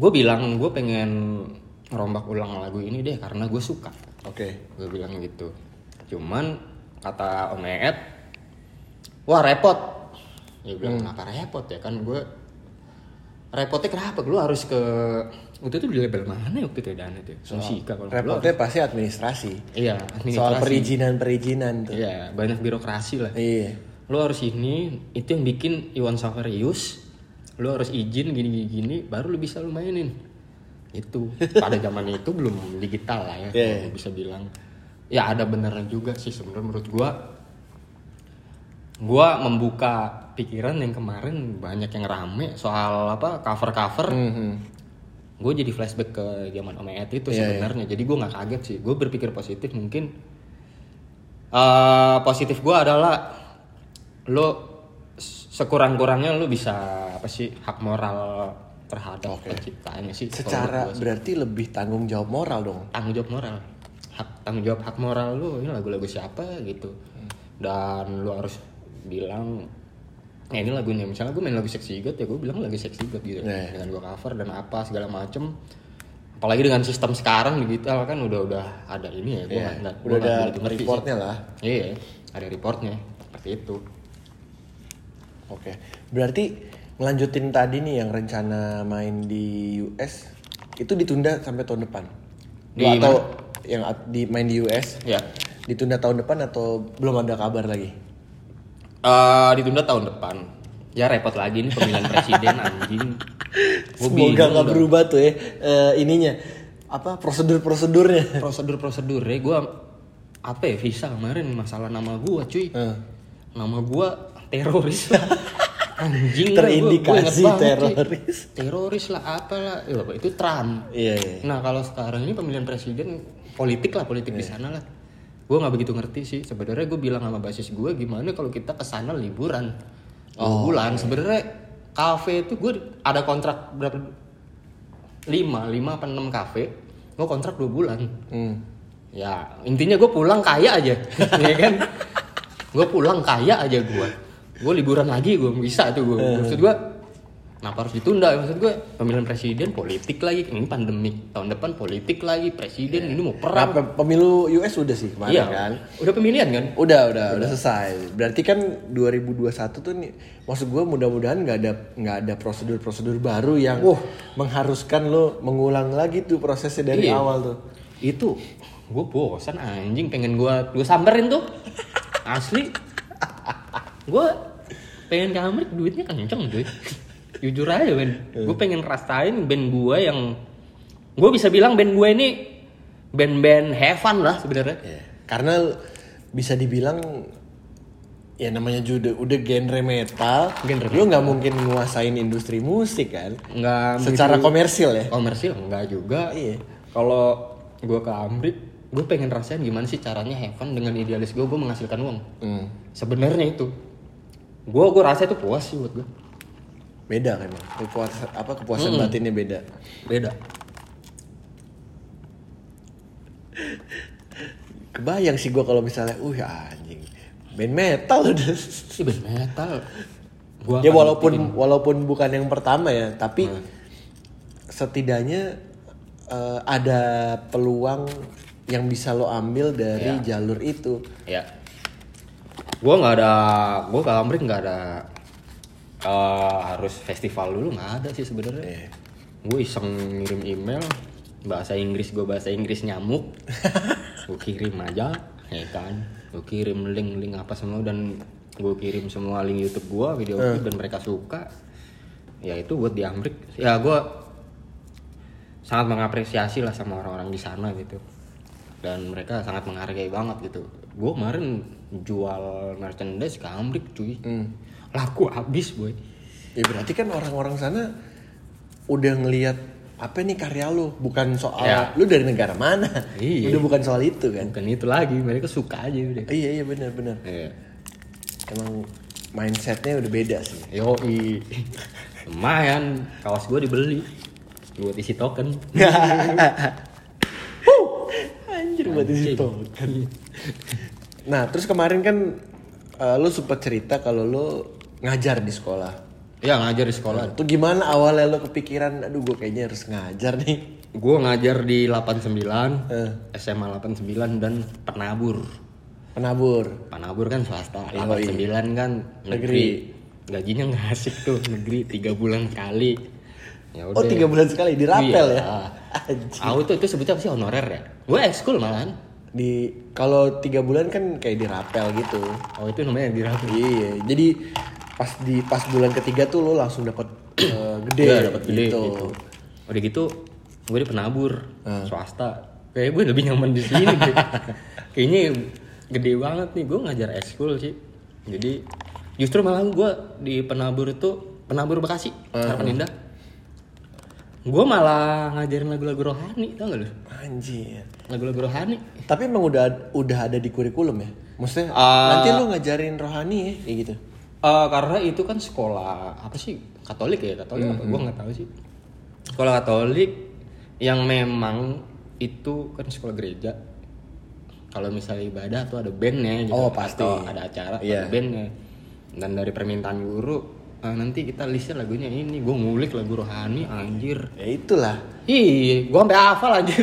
gue bilang gue pengen ngerombak ulang lagu ini deh karena gue suka oke. gue bilang gitu cuman kata Om Ed wah repot dia bilang kenapa repot ya kan gue repotnya kenapa lu harus ke waktu itu di label mana ya waktu itu dan itu musika kalau nggak salah. Repotnya pasti administrasi. iya Soal administrasi. perizinan-perizinan tuh. Iya, banyak birokrasi lah. Iya. Lo harus ini, itu yang bikin Iwan Saverius. Lo harus izin gini gini gini, baru lo bisa lo mainin. Itu pada zaman itu belum digital lah ya, Iya. kalau bisa bilang. Ya ada beneran juga sih sebenarnya menurut gua. Gua membuka pikiran yang kemarin banyak yang rame soal apa cover-cover. Mhm. Gue jadi flashback ke zaman Om Ed itu Iya, sebenarnya. Jadi gue nggak kaget sih. Gue berpikir positif mungkin eh positif gue adalah lo sekurang-kurangnya lo bisa apa sih hak moral terhadap penciptanya sih. Secara berarti lebih tanggung jawab moral dong. tanggung jawab moral, hak tanggung jawab hak moral lo ini lagu-lagu siapa gitu. Dan lo harus bilang ya ini lagunya misalnya gue main lagu seksi god ya gue bilang lagu seksi god gitu Iya. dengan gue cover dan apa segala macem apalagi dengan sistem sekarang digital kan udah udah ada ini ya gue nggak Udah ada reportnya lah. iya ada reportnya seperti itu Oke. Berarti ngelanjutin tadi nih yang rencana main di US itu ditunda sampai tahun depan. Di atau yang at- di main di US ya ditunda tahun depan atau belum ada kabar lagi? Eh, ditunda tahun depan ya repot lagi nih pemilihan presiden anjing Gua Semoga nggak berubah tuh ya eh, ininya apa prosedur-prosedurnya. prosedur-prosedur ya gue apa ya visa kemarin masalah nama gue cuy Eh. nama gue teroris. Anjing lah, gua- Terindikasi gua inget banget, teroris. teroris lah apalah ya, itu Trump. Iya, iya. nah kalau sekarang ini pemilihan presiden politik lah politik di sana lah. Gue nggak begitu ngerti sih sebenarnya gue bilang sama basis gue gimana kalau kita ke sana liburan. Oh, bulan. sebenarnya kafe itu gue ada kontrak berapa? Lima lima apa enam kafe. Gue kontrak dua bulan. Hmm. ya intinya gue pulang kaya aja ya kan? Gue pulang kaya aja gue gue liburan lagi gue bisa tuh gue maksud gue kenapa harus ditunda? Maksud gue pemilihan presiden politik lagi. Ini pandemik tahun depan politik lagi presiden ini mau Nah, perang pe- pemilu US udah sih kemarin iya. kan. udah pemilihan kan? Udah, udah, udah. selesai. Berarti kan 2021 tuh nih, maksud gue mudah-mudahan nggak ada nggak ada prosedur-prosedur baru yang Wah. mengharuskan lo mengulang lagi tuh prosesnya dari Iya. awal tuh. itu gue bosan anjing. Pengen gue gue samperin tuh. Asli. Gue pengen ke Amerika duitnya kenceng cuy. Jujur aja Ben. Gue pengen rasain band gue yang gue bisa bilang band gue ini band-band heaven lah sebenarnya. Ya, Karena bisa dibilang ya namanya juga udah genre metal, Genre lo nggak mungkin nguasain industri musik kan? nggak Secara begitu- komersil ya. komersil enggak juga. Iya. kalau gue ke Amrik gue pengen rasain gimana sih caranya heaven dengan idealis gue gue menghasilkan uang. Hmm. sebenarnya itu gue gue rasa itu puas sih buat gue Beda kan, emang. Kepuasan apa kepuasan batinnya beda. beda Kebayang sih gue kalau misalnya, uh anjing, band metal udah. Ini band metal. Gua ya walaupun walaupun bukan yang pertama ya tapi setidaknya eh, ada peluang yang bisa lo ambil dari jalur itu ya. Gua nggak ada, gua ke Amrik nggak ada Eh, harus festival dulu nggak ada sih sebenarnya. Iya. Gue iseng ngirim email bahasa Inggris gue bahasa Inggris nyamuk. gue kirim aja, ya kan. Gue kirim link-link apa semua dan gue kirim semua link YouTube gue, video klip dan mereka suka. Ya itu buat di Amrik. Ya gue sangat mengapresiasi lah sama orang-orang di sana gitu. Dan mereka sangat menghargai banget gitu. Gue kemarin jual merchandise ke Amrik cuy. Laku habis boy. Ya berarti kan orang-orang sana udah ngelihat apa nih karya lu, bukan soal Ya. lu dari negara mana. Iya. Udah bukan soal itu kan. Bukan itu lagi, mereka suka aja udah. Iya iya benar benar. Iya. Emang mindsetnya udah beda sih. Yoi. Lumayan, kaos gue dibeli buat isi token. Anjir buat di situ. Nah terus kemarin kan eh, lu sempat cerita kalau lu ngajar di sekolah. Ya ngajar di sekolah. Tuh gimana awalnya lu kepikiran, aduh gue kayaknya harus ngajar nih. Gue ngajar di 89, Eh. SMA 89 dan penabur. Penabur. Penabur kan swasta, Yoi. 89 kan negeri. Gajinya nggak asik tuh negeri tiga bulan sekali. Ya Oh tiga bulan sekali di rapel Iya. ya. Aku tuh itu sebutnya apa sih honorer ya? Gue ekskul malahan. Di kalau tiga bulan kan kayak di rapel gitu. Oh itu namanya di rapel. Iya, jadi pas di pas bulan ketiga tuh lo langsung dapat eh, gede, Iya, dapat gede gitu. gitu. Udah gitu gue di penabur swasta. Kayak gue lebih nyaman di sini. Kayaknya gede banget nih gue ngajar ekskul sih. Jadi justru malah gue di penabur itu penabur Bekasi, Harapan Indah. Gue malah ngajarin lagu-lagu rohani, tau gak lu? Anjir. Lagu-lagu rohani. Tapi emang udah udah ada di kurikulum ya? Maksudnya Ah. nanti lo ngajarin rohani ya kayak gitu. Eh, karena itu kan sekolah apa sih Katolik ya Katolik apa gue nggak tahu sih sekolah Katolik yang memang itu kan sekolah gereja kalau misalnya ibadah tuh ada bandnya gitu Oh, pasti. Atau ada acara Iya. ada bandnya dan dari permintaan guru eh, nanti kita listnya lagunya ini gue ngulik lagu rohani anjir Ya itulah. Iya, gua sampai hafal anjing.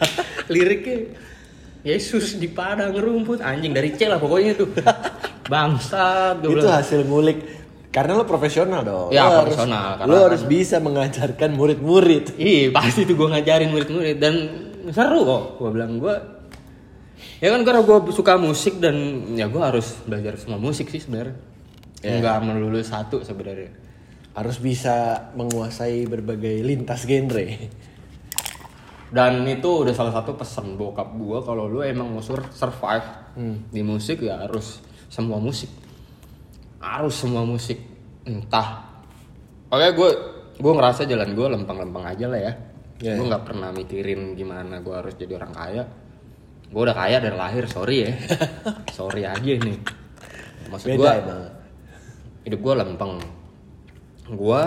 Liriknya Yesus di padang rumput anjing dari C lah pokoknya tuh. Bangsat gua Itu bilang. hasil ngulik. Karena lo profesional dong. Ya, Lo profesional, Harus, karena lo kan- harus bisa mengajarkan murid-murid. Iya, pasti tuh gua ngajarin murid-murid dan seru kok. Gua bilang gua Ya kan karena gua suka musik dan ya gua harus belajar semua musik sih sebenarnya. Enggak melulu satu sebenarnya. Harus bisa menguasai berbagai lintas genre. Dan itu udah salah satu pesan bokap gua kalau lu emang mau sur- survive di musik ya harus semua musik. Harus semua musik. Entah. Oke gue gue ngerasa jalan gue lempeng-lempeng aja lah ya. Ya, Gue nggak pernah mikirin gimana gue harus jadi orang kaya. Gue udah kaya dari lahir, sorry ya. sorry aja nih. Maksud gue. Hidup gue lempeng gue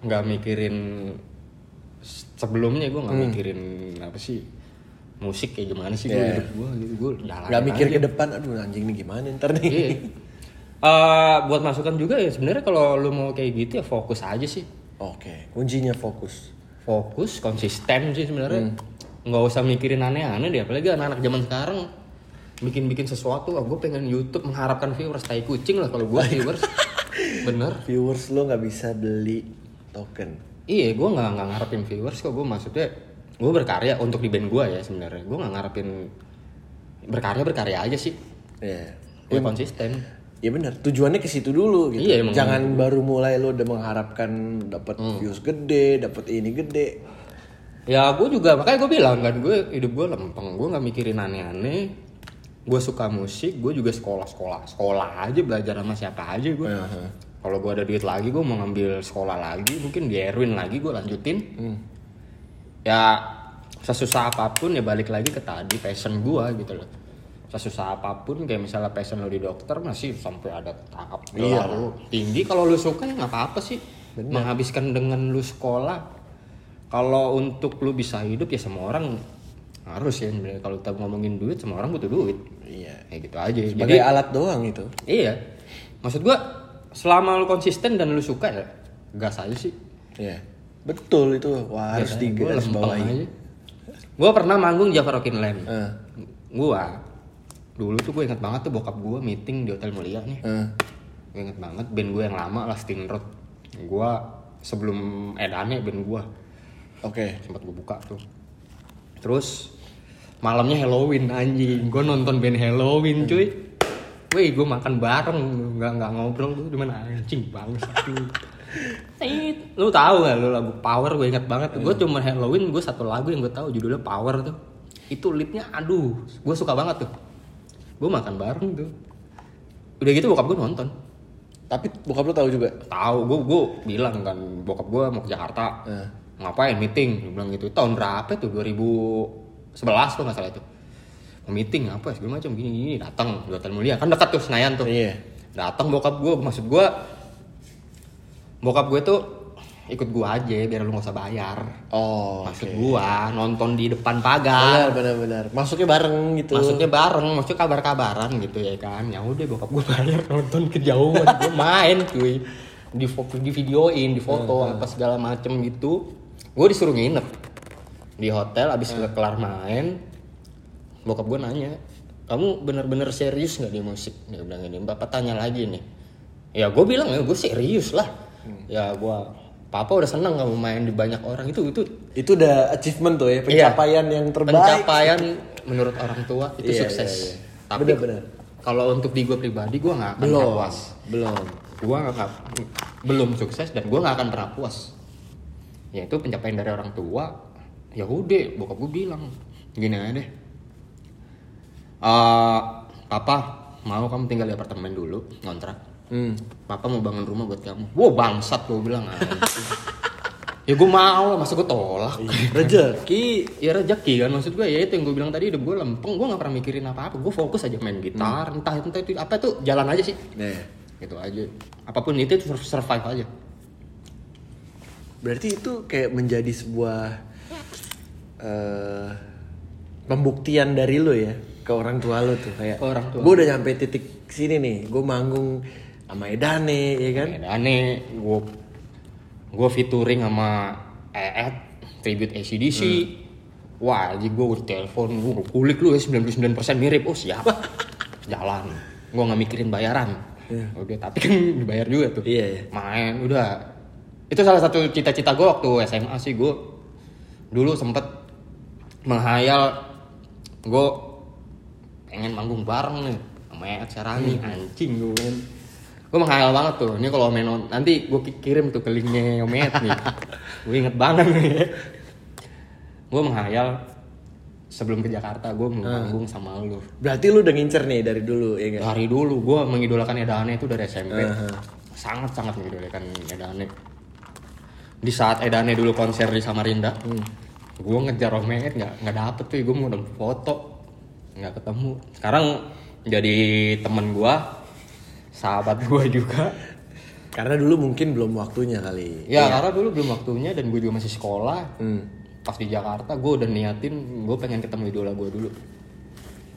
nggak mikirin sebelumnya gue nggak mikirin apa sih musik kayak gimana sih gue Hmm. Iya. hidup gue gitu gue jalan Gak mikir ke depan, aduh anjing nih gimana ntar nih. iya Eh, buat masukan juga ya sebenarnya kalau lu mau kayak gitu ya fokus aja sih Oke, kuncinya fokus. fokus konsisten sih sebenarnya Hmm. nggak usah mikirin aneh-aneh deh apalagi anak-anak zaman sekarang bikin-bikin sesuatu ah gue pengen YouTube mengharapkan viewers tai kucing lah kalau gue viewers bener Viewers lo nggak bisa beli token. Iya, gue nggak nggak ngarepin viewers kok. Gue maksudnya gue berkarya untuk di band gue ya sebenarnya. Gue nggak ngarepin berkarya berkarya aja sih. Iya. Gue konsisten. Ya benar, tujuannya ke situ dulu gitu. Iya, emang Hmm. Jangan baru mulai lo udah mengharapkan dapat views gede, dapat ini gede. Ya gue juga makanya gue bilang kan gue hidup gue lempeng. Gue nggak mikirin aneh-aneh. Gue suka musik. Gue juga sekolah-sekolah. Sekolah aja belajar sama siapa aja gue. Aha. Kalau gue ada duit lagi gue mau ngambil sekolah lagi. Mungkin di Erwin lagi gue lanjutin. Ya sesusah apa pun ya balik lagi ke tadi passion gue gitu loh. Sesusah apa pun kayak misalnya passion lo di dokter masih sampai ada tahap Iya. lu tinggi. Kalau lu suka ya nggak apa-apa sih. Menghabiskan dengan lu sekolah. Kalau untuk lu bisa hidup ya semua orang harus ya sebenarnya. kalau kita ngomongin duit semua orang butuh duit Iya. kayak gitu aja Sebagai jadi alat doang itu. iya maksud gua selama lu konsisten dan lu suka ya gas aja sih Iya. Betul itu. Wah, harus Biasanya gua digaris lempeng bawahi. aja. Gua pernah manggung Java Rockin Land. Eh, Gua dulu tuh gue ingat banget tuh bokap gua meeting di Hotel Mulia nih. eh. gue inget banget band gue yang lama lah Sting Road gue sebelum Edane band gue Oke. sempat gue buka tuh terus malamnya Halloween anjing gue nonton band Halloween cuy Wih, gue makan bareng, nggak nggak ngobrol gue cuman anjing banget tuh. Lu tahu gak lu lagu Power gue inget banget tuh. Gue cuma Halloween gue satu lagu yang gue tahu judulnya Power tuh. Itu leadnya aduh, gue suka banget tuh. Gue makan bareng tuh. Udah gitu bokap gue nonton. Tapi bokap lu tahu juga. Tahu gue gue bilang kan bokap gue mau ke Jakarta. Nah. Ngapain meeting? Dia bilang gitu. Tahun berapa tuh? 2011 tuh nggak salah itu. Mau meeting apa segala macam gini gini datang Hotel Mulia kan dekat tuh Senayan tuh. Iya. Datang bokap gue maksud gue bokap gue tuh ikut gue aja biar lu nggak usah bayar. Oh. Maksud oke. gua nonton di depan pagar. benar, benar. Masuknya bareng gitu. Maksudnya bareng, maksudnya kabar-kabaran gitu ya kan. Ya udah bokap gua bayar nonton kejauhan, gua main cuy. Di di videoin, di foto apa segala macem gitu. Gue disuruh nginep di hotel abis kelar main. Bokap gua nanya, kamu bener-bener serius nggak di musik? Dia bilang ini, bapak tanya lagi nih. Ya gue bilang ya gue serius lah. Ya gua, papa udah seneng kamu main di banyak orang itu itu Itu udah achievement tuh ya, pencapaian yang terbaik. pencapaian menurut orang tua itu Iya, sukses. iya, iya. Tapi Benar-benar. kalau untuk di gue pribadi gue nggak akan Belum. puas. Belum. Gue nggak belum sukses dan gue nggak akan pernah puas. Ya itu pencapaian dari orang tua. Ya udah, bokap gue bilang gini aja deh. Eh, papa mau kamu tinggal di apartemen dulu ngontrak. Hmm. Papa mau bangun rumah buat kamu. Wow bangsat gue bilang. anjing. ya gue mau lah, masa gue tolak. Rezeki. ya rezeki kan maksud gue ya itu yang gue bilang tadi udah gue lempeng gue nggak pernah mikirin apa apa gue fokus aja main gitar entah entah itu apa tuh jalan aja sih Nah, gitu aja apa pun itu itu sur- survive aja berarti itu kayak menjadi sebuah eh pembuktian dari lo ya ke orang tua lo tuh kayak Ke orang tua. gue udah nyampe titik sini nih gue manggung sama Edane ya kan? Aneh gue gue featuring sama EET tribute ACDC wah jadi gue udah telepon gue kulik lu ya 99% mirip. Oh siap. Jalan. Gue nggak mikirin bayaran. Udah tapi kan dibayar juga tuh. Iya, iya. main udah. Itu salah satu cita-cita gue waktu SMA sih gue dulu sempet menghayal gue pengen manggung bareng nih sama Ed Serani anjing gue gue menghayal banget tuh ini kalau main on- nanti gue kirim tuh ke linknya Ed nih. Gue inget banget nih. Gue menghayal sebelum ke Jakarta gue mau manggung sama lu. Berarti lu udah ngincer nih dari dulu ya kan dari dulu gue mengidolakan Edane itu dari SMP sangat sangat mengidolakan Edane di saat Edane dulu konser di Samarinda gue ngejar Omet nggak nggak dapet tuh gue mau foto nggak ketemu. Sekarang jadi temen gue sahabat gue juga. Karena dulu mungkin belum waktunya kali. Ya karena dulu belum waktunya dan gue juga masih sekolah. Hmm. pas di Jakarta gue udah niatin gue pengen ketemu idola gue dulu.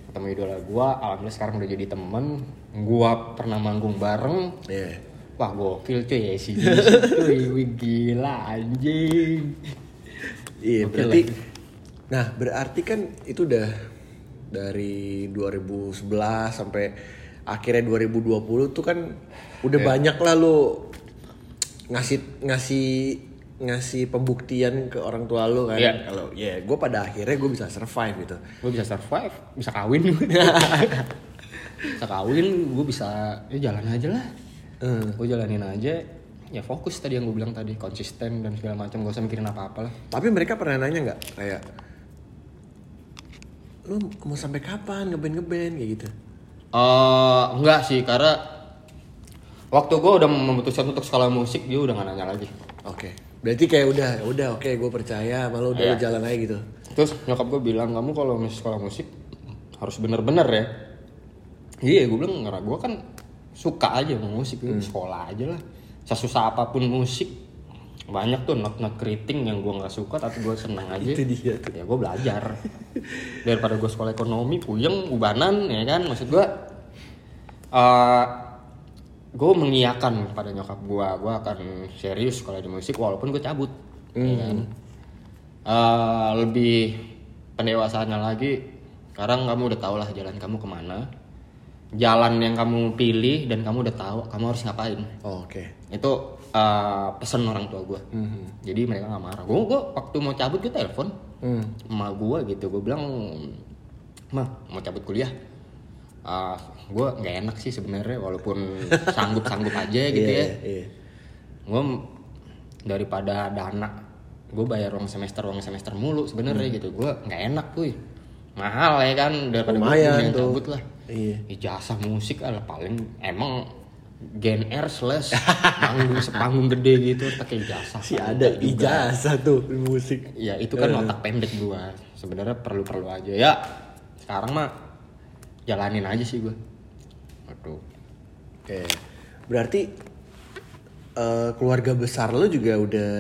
Ketemu idola gue alhamdulillah sekarang udah jadi temen. Gue pernah manggung bareng. Iya. wah gokil cuy ya sih cuy gila anjing Iya, Oke berarti lah. Nah, berarti kan itu udah dari 2011 sampai akhirnya 2020 tuh kan udah banyak lah lu ngasih ngasih ngasih pembuktian ke orang tua lu kan Iya. kalau ya gue pada akhirnya gue bisa survive gitu gue bisa survive bisa kawin bisa kawin gue bisa ya jalan aja lah Hmm. gue jalanin aja ya fokus tadi yang gue bilang tadi konsisten dan segala macam gak usah mikirin apa-apa lah. Tapi mereka pernah nanya nggak? Kayak lu mau sampai kapan ngeband ngeband kayak gitu. Eh enggak sih karena waktu gue udah memutuskan untuk sekolah musik dia udah gak nanya lagi. Oke. Berarti kayak udah udah oke gue percaya malu udah Iya. lu jalan aja gitu. Terus nyokap gue bilang kamu kalau masih sekolah musik harus bener-bener ya. Iya gue bilang karena gue kan suka aja musik Hmm. sekolah aja lah sesusah apa pun musik banyak tuh not-not keriting yang gue nggak suka tapi gue senang aja. Itu dia tuh. ya gue belajar. Daripada gue sekolah ekonomi puyeng ubanan ya kan? Maksud gue eh gue mengiyakan pada nyokap gue gue akan serius kalau di musik walaupun gue cabut ya kan? Eh, lebih pendewasaannya lagi sekarang kamu udah tau lah jalan kamu ke mana jalan yang kamu pilih dan kamu udah tahu kamu harus ngapain. Oh, Oke. itu uh, pesen orang tua gue jadi mereka nggak marah. Gue gue waktu mau cabut gue telepon Hmm. emak gue gitu. Gue bilang mah mau cabut kuliah. Ah, gue nggak enak sih sebenarnya walaupun sanggup sanggup aja gitu Iya, ya. iya. gue daripada dana gue bayar uang semester uang semester mulu sebenarnya gitu. Gue nggak enak tuh mahal ya kan daripada gue cabut lah Iya. ijazah musik lah paling emang Gen R slash panggung sepanggung gede gitu pakai ijazah Si ada ijazah tuh musik. ya itu kan otak pendek gua sebenarnya perlu perlu aja ya sekarang mah jalanin aja sih gua Waduh. Oke. Berarti eh, keluarga besar lo juga udah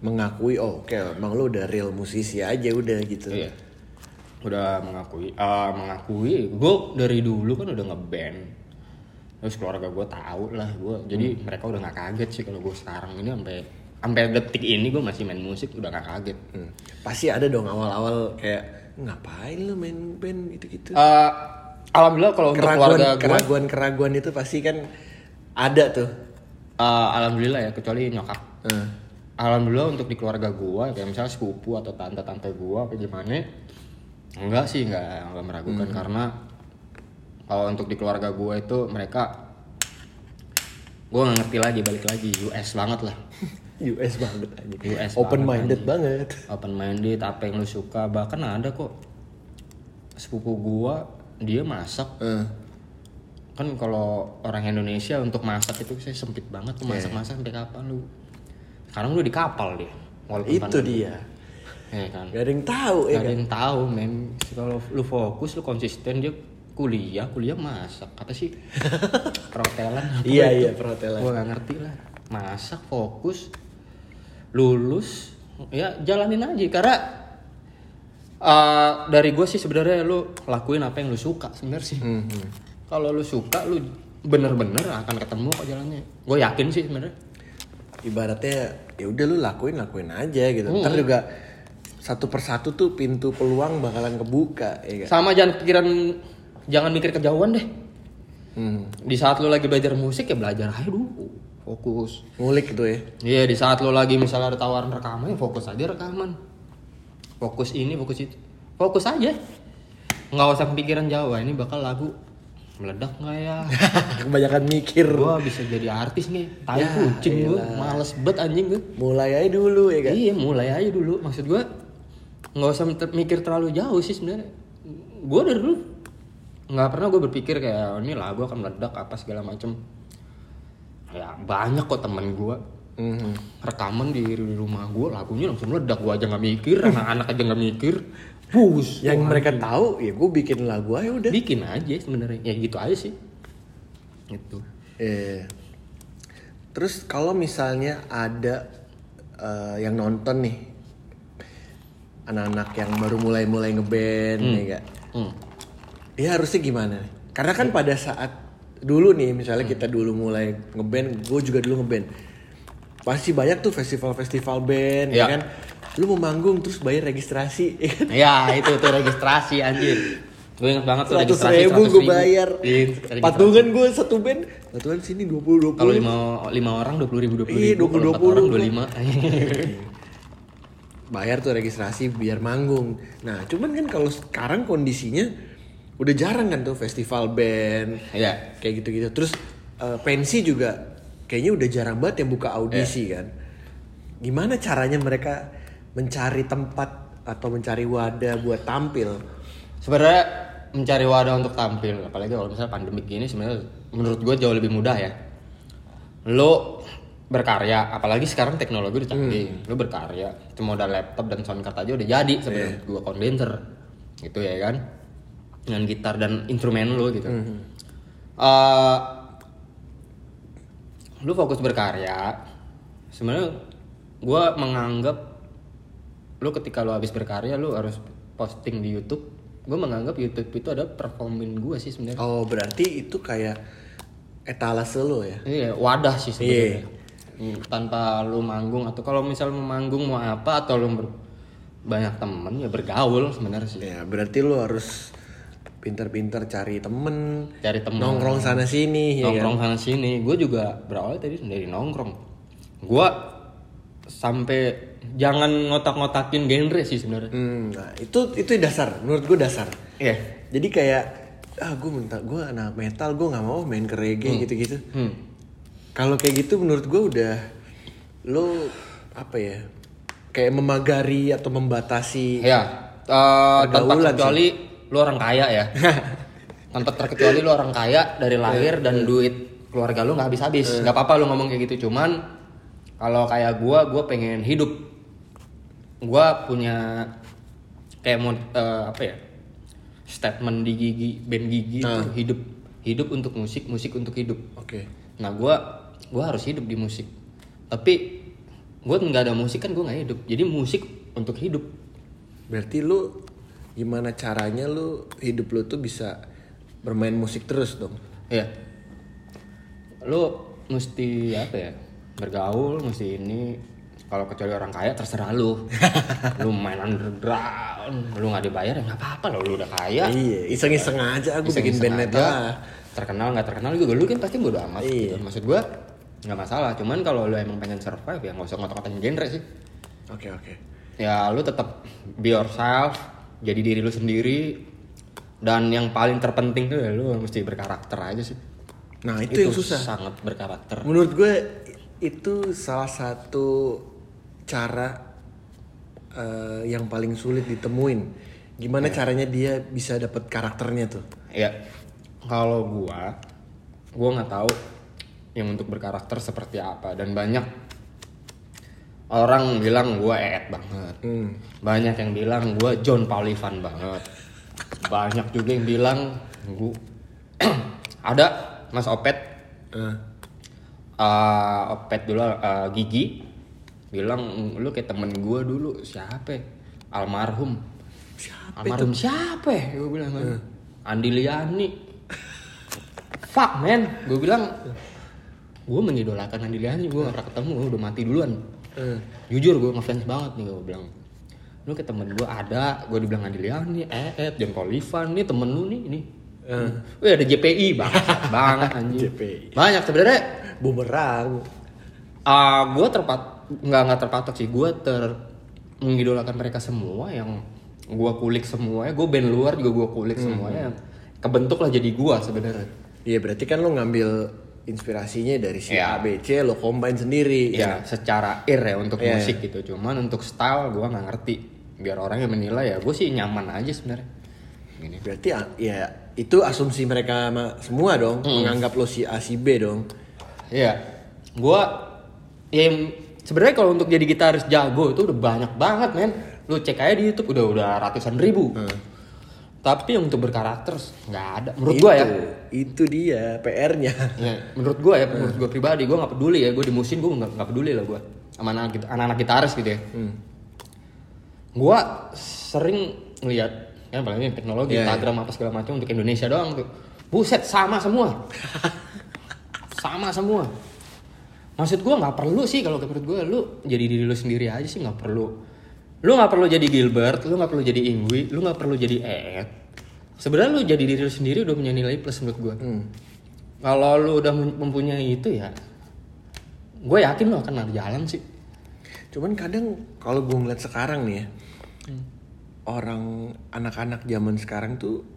mengakui oh oke emang lo udah real musisi aja udah gitu. Iya. Udah mengakui, eh, mengakui. Gue dari dulu kan udah ngeband. Terus keluarga gue tahu lah gue. Jadi mereka udah nggak kaget sih kalau gue sekarang ini sampai sampai detik ini gue masih main musik udah nggak kaget. Hmm. Pasti ada dong awal-awal kayak ngapain lo main band gitu-gitu. Eh, alhamdulillah kalau untuk keluarga gue, keraguan keraguan itu pasti kan ada tuh. eh, alhamdulillah ya kecuali nyokap. Eh, Alhamdulillah untuk di keluarga gua kayak misalnya sepupu atau tante-tante gua apa gimana enggak sih enggak enggak meragukan. Karena kalau untuk di keluarga gua itu mereka gua nggak ngerti lagi balik lagi. US banget lah. US banget aja. US Open banget minded banget. open minded apa yang lu suka. Bahkan ada kok sepupu gua dia masak. Eh, kan kalau orang Indonesia untuk masak itu saya sempit banget tuh masak-masak sampai kapan lu? Sekarang lu di kapal dia walaupun itu pandemi. dia. Ya kan Gak ada yang tahu ya ada kan. yang tahu men kalau lu fokus lu konsisten dia kuliah kuliah masak apa sih perhotelan apa Iya itu? iya perhotelan. gua gak ngerti lah masak fokus lulus ya jalanin aja karena eh, dari gue sih sebenarnya lu lakuin apa yang lu suka sebenarnya sih Hmm, hmm. kalau lu suka lu bener-bener akan ketemu kok jalannya gue yakin sih sebenarnya Ibaratnya ya udah lu lakuin lakuin aja gitu. Hmm. Ntar juga satu persatu tuh pintu peluang bakalan kebuka ya kan. sama jangan pikiran jangan mikir kejauhan deh. Hmm. di saat lu lagi belajar musik ya belajar aja dulu. Fokus. Ngulik gitu ya. iya di saat lu lagi misalnya ada tawaran rekaman ya fokus aja rekaman. Fokus ini fokus itu. Fokus aja. Nggak usah kepikiran jauh "Wah, ini bakal lagu meledak nggak ya? Kebanyakan mikir. gua bisa jadi artis nih. Tai Ya, kucing gua males bet anjing gua. Mulai aja dulu ya kan. iya mulai aja dulu. Maksud gua nggak usah mikir terlalu jauh sih sebenarnya. Gua dari dulu nggak pernah gue berpikir kayak "Oh, ini lagu akan meledak apa segala macem. Ya banyak kok temen gua. Mhm. rekaman di rumah gue lagunya langsung meledak. Gue aja nggak mikir anak-anak aja nggak mikir. Bus Yang mereka tahu ya gue bikin lagu aja udah. bikin aja sebenarnya. Ya gitu aja sih. Itu Iya. Terus kalau misalnya ada eh, yang nonton nih anak-anak yang baru mulai-mulai ngeband ya gak? hmm. Dia harusnya gimana nih? Karena kan pada saat dulu nih misalnya kita dulu mulai ngeband, gue juga dulu ngeband. Pasti banyak tuh festival-festival band ya Ya. kan. Lu mau manggung terus bayar registrasi ya kan? ya itu tuh registrasi anjir gue inget banget tuh Seratus registrasi ribu gue bayar. Iya. Patungan gue satu band, patungan sini dua puluh dua kalau puluh. lima lima orang dua puluh ribu dua puluh Iya, ribu 20, kalau empat orang 20. dua lima bayar tuh registrasi biar manggung. Nah, cuman kan kalau sekarang kondisinya udah jarang kan tuh festival band ya kayak gitu-gitu. Terus eh, pensi juga kayaknya udah jarang banget yang buka audisi kan. Gimana caranya mereka mencari tempat atau mencari wadah buat tampil? sebenarnya mencari wadah untuk tampil apalagi kalau misalnya pandemik gini sebenarnya menurut gue jauh lebih mudah ya lo berkarya apalagi sekarang teknologi udah canggih. Lo berkarya cuma udah laptop dan sound card aja udah jadi sebenarnya gua kondenser gitu ya kan? Dengan gitar dan instrumen lo gitu. Eh, lu fokus berkarya sebenarnya gua menganggap lu ketika lu habis berkarya lu harus posting di YouTube. Gue menganggap YouTube itu ada performin gue sih sebenarnya. Oh, berarti itu kayak etalase lo ya? iya wadah sih sebenarnya. Hmm, tanpa lu manggung atau kalau misal mau manggung mau apa atau lu ber- banyak temen ya bergaul sebenarnya sih Ya, berarti lo harus pinter-pinter cari temen, Cari temen. nongkrong sana sini, ya kan? nongkrong sana sini gue juga berawal tadi dari nongkrong gue sampai jangan ngotak-ngotakin genre sih sebenarnya Hmm, nah, itu itu dasar, menurut gue dasar. Iya. Jadi kayak ah gue minta gue anak metal gue nggak mau main ke reggae gitu-gitu. hmm. Kalau kayak gitu menurut gue udah lo apa ya kayak memagari atau membatasi ya eh, tanpa terkecuali lu orang kaya ya. Tanpa terkecuali lu orang kaya dari lahir dan duit keluarga lu nggak habis-habis. Nggak apa-apa lu ngomong kayak gitu cuman kalau kayak gua gua pengen hidup. Gua punya kayak mau eh, apa ya statement di gigi band gigi itu hidup. Hidup untuk musik musik untuk hidup. Oke. nah gua gua harus hidup di musik tapi gua nggak ada musik kan gua nggak hidup jadi musik untuk hidup Berarti lu gimana caranya lu hidup lu tuh bisa bermain musik terus dong? Iya. Lu mesti apa ya? Bergaul, mesti ini kalau kecuali orang kaya terserah lu. lu main underground, lu nggak dibayar ya nggak apa-apa lo lu udah kaya. Iya, iseng-iseng aja aku bikin band aja. metal. Terkenal nggak terkenal juga lu kan pasti bodo amat Iya. gitu. Maksud gua nggak masalah, cuman kalau lu emang pengen survive ya nggak usah ngotot-ngototin genre sih. Oke oke. Ya lu tetap be yourself, jadi diri lu sendiri. Dan yang paling terpenting tuh ya lu mesti berkarakter aja sih. Nah itu, yang susah. sangat berkarakter Menurut gue itu salah satu cara eh, yang paling sulit ditemuin. Gimana caranya dia bisa dapat karakternya tuh? ya kalau gua gua nggak tahu yang untuk berkarakter seperti apa. Dan banyak orang bilang gua eet banget. Hmm. banyak yang bilang gua John Paulivan banget. Banyak juga yang bilang gua ada Mas Opet. Eh, eh, Opet dulu eh, Gigi. Bilang lu kayak temen gua dulu siapa ya? almarhum. Siapa almarhum siapa ya? Gue bilang kan. Andi Liani fuck man. Gue bilang gue mengidolakan Andi gue gak pernah ketemu gue udah mati duluan. Eh, jujur gue ngefans banget nih gue bilang. Lu kayak temen gue ada gue dibilang Andi Liani eh John Polivan nih temen lu nih ini. Eh, Wih ada JPI banget banget anjing. JPI. banyak sebenarnya. Bumerang. Ah, gue terpat nggak nggak terpatok sih gue ter mengidolakan mereka semua yang gue kulik semuanya. Gue band luar juga gue kulik semuanya yang kebentuk lah jadi gue sebenarnya. Iya berarti kan lo ngambil inspirasinya dari si Iya. A, B, C, lo combine sendiri. ya secara ir ya untuk Iya, musik gitu cuman untuk style gue nggak ngerti biar orang yang menilai ya gue sih nyaman aja sebenarnya gini Berarti ah, ya itu asumsi mereka semua dong, menganggap lo si A, si B dong. Iya, gue ya sebenarnya kalau untuk jadi gitaris jago itu udah banyak banget men. Lu cek aja di YouTube udah udah ratusan ribu. Tapi yang untuk berkarakter nggak ada. Menurut gue ya. Itu dia PR-nya. Ya, menurut gue ya, menurut gue pribadi gue nggak peduli ya. Gue di musim gue nggak peduli lah gue sama anak anak-anak gitaris gitu ya. Gue sering ngeliat kan apalagi teknologi Iya, Instagram apa segala macam untuk Indonesia doang tuh. Buset sama semua. sama semua. Maksud gue nggak perlu sih kalau menurut gue lu jadi diri lu sendiri aja sih nggak perlu. Lu nggak perlu jadi Gilbert, lu nggak perlu jadi Ingwi, lu nggak perlu jadi Eet. Sebenarnya lu jadi diri lu sendiri udah punya nilai plus menurut gue. Kalau lu udah mem- mempunyai itu ya, gue yakin lu akan ada jalan sih. Cuman kadang kalau gue ngeliat sekarang nih ya, Hmm. orang anak-anak zaman sekarang tuh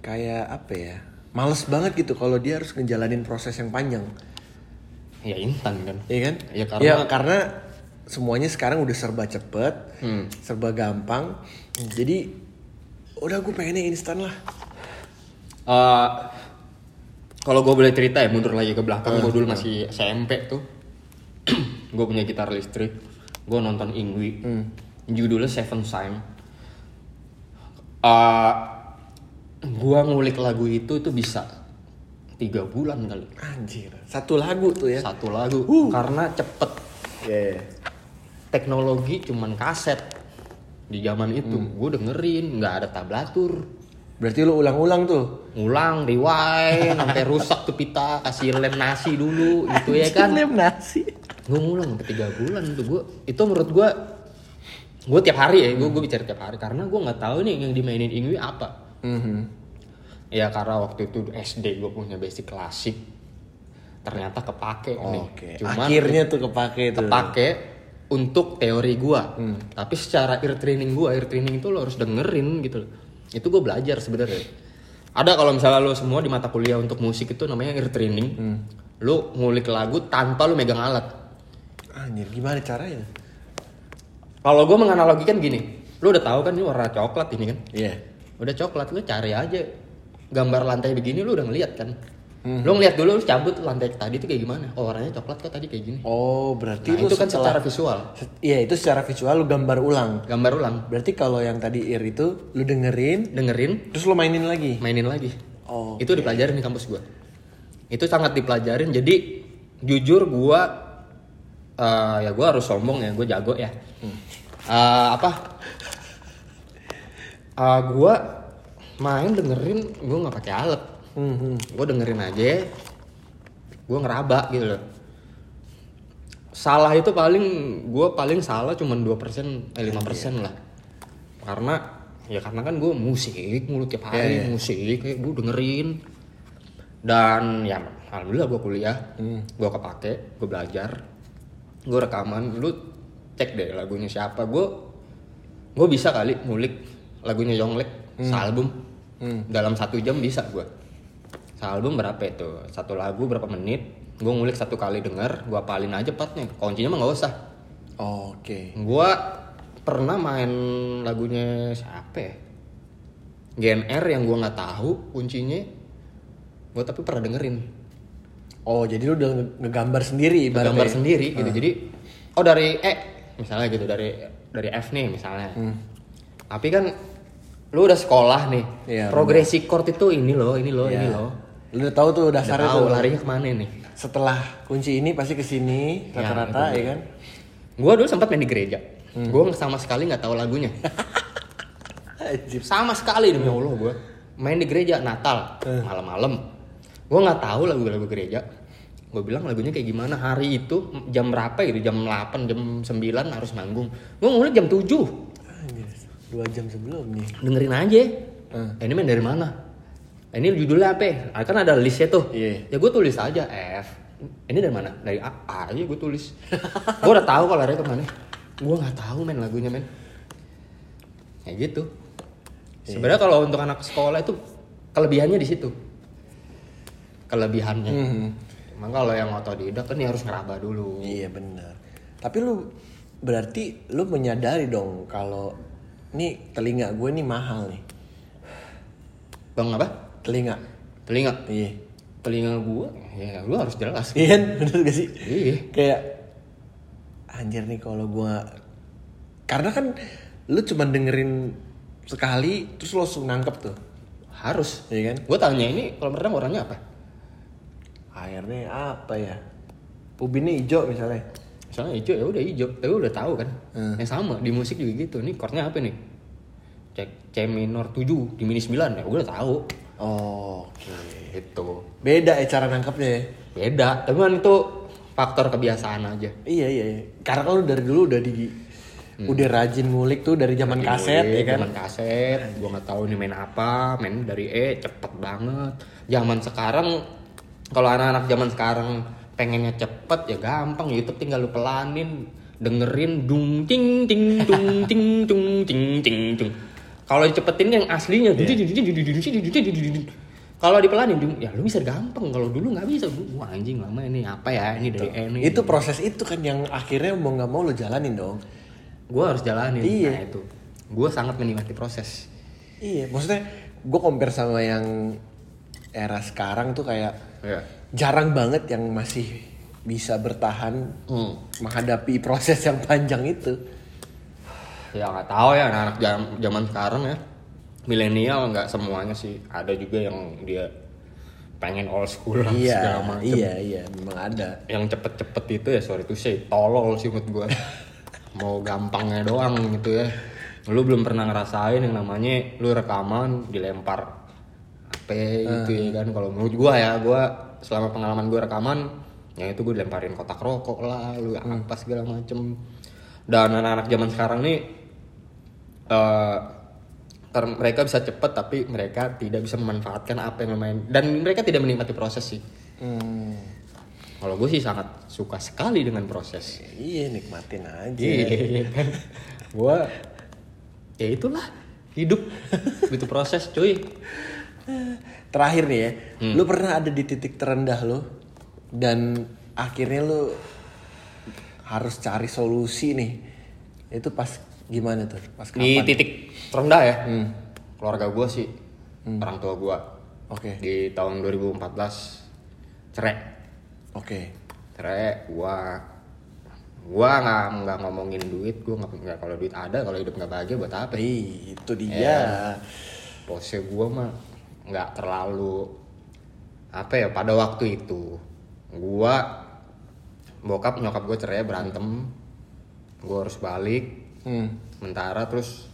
kayak apa ya, males banget gitu kalau dia harus ngejalanin proses yang panjang, Ya instan kan. Iya kan? Ya, karena- Ya, karena semuanya sekarang udah serba cepet, Hmm. serba gampang, jadi udah gue pengennya instan lah. Eh, kalau gue boleh cerita ya mundur lagi ke belakang, gue dulu masih SMP tuh, gue punya gitar listrik, gue nonton Ingwi, judulnya Seven Sign. Eh, gue ngulik lagu itu itu bisa tiga bulan kali, Anjir, satu lagu tuh ya. satu lagu, karena cepet. Yeah. Teknologi cuman kaset di zaman itu, gue dengerin nggak ada tablatur. Berarti lu ulang-ulang tuh. ngulang rewind sampai rusak tuh pita kasih lem nasi dulu gitu ya kan Lem nasi. gue ngulang sampai tiga bulan tuh gue itu menurut gue gue tiap hari ya gue gue bicara tiap hari karena gue nggak tahu nih yang dimainin Ingwi apa Mhm. Ya karena waktu itu SD gue punya basic klasik. Ternyata kepake nih. Oke. Cuman Akhirnya tuh kepake tuh. kepake untuk teori gua. Tapi secara ear training gua, ear training itu lo harus dengerin gitu loh. Itu gue belajar sebenarnya. Ada kalau misalnya lo semua di mata kuliah untuk musik itu namanya ear training. Lo ngulik lagu tanpa lo megang alat. Anjir, gimana caranya? Kalau gue menganalogikan gini, lo udah tahu kan ini warna coklat ini kan? Iya. Udah coklat lo cari aja gambar lantai begini lo udah ngeliat kan? Lo ngeliat dulu lo cabut lantai tadi tuh kayak gimana? Oh warnanya coklat kok tadi kayak gini. Oh, berarti Nah, lu itu kan setelah- secara visual. Iya, itu secara visual lu gambar ulang. Gambar ulang, Berarti kalau yang tadi ear itu lu dengerin, dengerin, terus lu mainin lagi. mainin lagi. Oh. Itu dipelajarin di kampus gua. Itu sangat dipelajarin. Jadi jujur gua eh, ya gua harus sombong ya, gua jago ya. Eh, apa? Eh, gua main dengerin, gua nggak pakai alat. Mhm. Gua dengerin aja. Gua ngeraba gitu loh. Salah itu paling gua paling salah cuman 2% eh 5% lah. Karena ya karena kan gue musik mulu tiap hari Iya, iya. musik kayak gue dengerin dan ya alhamdulillah gue kuliah Hmm. gue kepake gue belajar gue rekaman lu cek deh lagunya siapa gue gue bisa kali ngulik lagunya Yonglek sealbum Hmm. dalam satu jam bisa gue sealbum berapa itu satu lagu berapa menit gue ngulik satu kali denger gue apalin aja partnya kuncinya mah nggak usah Oke. Gua pernah main lagunya siapa ya? GNR yang gua nggak tahu kuncinya. Gua tapi pernah dengerin. Oh, jadi lu udah nge- ngegambar sendiri ibaratnya. Gambar sendiri gitu. Jadi oh dari E misalnya gitu dari dari F nih misalnya. Tapi kan lu udah sekolah nih. Iya, Progresi chord itu ini loh, ini loh, Iya. ini loh. Lu udah tahu tuh Udah dasarnya tahu tuh. larinya ke mana nih. Setelah kunci ini pasti ke sini Ya, rata-rata itu ya kan. Gua dulu sempat main di gereja. Gua sama sekali nggak tahu lagunya. Sama sekali demi Allah gue main di gereja Natal malam-malam gue nggak tahu lagu-lagu gereja gue bilang lagunya kayak gimana hari itu jam berapa gitu jam 8 jam 9 harus manggung gue ngulik jam 7 Anjir. Dua jam sebelumnya. dengerin aja Hmm. Eh, ini main dari mana Eh, ini judulnya apa? Ah, kan ada listnya tuh. Iya. ya gue tulis aja F. Ini dari mana? Dari A, A aja gue tulis. Gue udah tahu kalau larinya ke mana. Gue nggak tahu main lagunya men. Kayak gitu. Sebenarnya kalau untuk anak sekolah itu kelebihannya di situ. Kelebihannya. Mhm. emang kalau yang otodidak kan dia harus ngeraba dulu. Iya benar. Tapi lu berarti lu menyadari dong kalau nih telinga gue nih mahal nih. bang apa Telinga. telinga Iya. telinga gue ya lu harus jelas Iya kan? Bener gak sih? iya Kayak anjir nih kalau gua karena kan lu cuma dengerin sekali terus lu langsung nangkep tuh. harus Iya kan? gue tanya ini kalau merenang warnanya apa Akhirnya apa ya? Ubinnya hijau misalnya. misalnya hijau ya udah hijau tapi udah tahu kan Hmm. yang sama di musik juga gitu nih chordnya apa nih cek C minor 7 di mini 9 ya gue udah tahu Oh, oke. itu Beda ya cara nangkepnya ya. beda tapi kan itu faktor kebiasaan aja Iya iya. iya. Karena lu dari dulu udah di udah rajin ngulik tuh dari zaman kaset ya kan. zaman kaset gue nggak tahu nih main apa main dari E cepet banget zaman sekarang kalau anak-anak zaman sekarang pengennya cepet ya gampang YouTube tinggal lu pelanin dengerin dung ting ting dung ting dung ting ting dung kalau dicepetin yang aslinya. Kalau dipelanin ya lu bisa gampang. Kalau dulu nggak bisa. Wah anjing lama ini. Apa ya? Ini dari ini. Itu proses itu kan yang akhirnya mau nggak mau lu jalanin dong. gue harus jalanin. Iya. nah itu. Gue sangat menikmati proses. Iya, maksudnya gue compare sama yang era sekarang tuh kayak Iya. jarang banget yang masih bisa bertahan Hmm. menghadapi proses yang panjang itu. Ya nggak tahu ya anak-anak zaman sekarang ya. Milenial nggak semuanya sih. Ada juga yang dia pengen old school lah iya, segala macem. iya, iya, memang ada. Yang cepet-cepet itu ya sorry tuh say tolol sih menurut gua. Mau gampangnya doang gitu ya. Lu belum pernah ngerasain yang namanya lu rekaman dilempar HP gitu ya kan. Kalau menurut gua ya, gua selama pengalaman gua rekaman yang itu gue dilemparin kotak rokok lah, lu apa segala macem. Dan anak-anak zaman sekarang nih ter- mereka bisa cepet tapi mereka tidak bisa memanfaatkan apa yang lumayan dan mereka tidak menikmati proses sih Hmm. kalau gue sih sangat suka sekali dengan proses Iya nikmatin aja. iya kan gue ya itulah hidup itu proses cuy Terakhir nih ya, Hmm. lu pernah ada di titik terendah lu dan akhirnya lu harus cari solusi nih. Itu pas gimana tuh? Pas di kapan? titik terendah ya keluarga gue sih orang tua gue Oke. di tahun 2014 cerai Oke. cerai gua gua nggak nggak ngomongin duit gua nggak nggak kalau duit ada kalau hidup nggak bahagia buat apa Ih, itu dia. Iya. pose gua mah nggak terlalu apa ya pada waktu itu gua bokap nyokap gue cerai berantem gua harus balik Hmm. sementara terus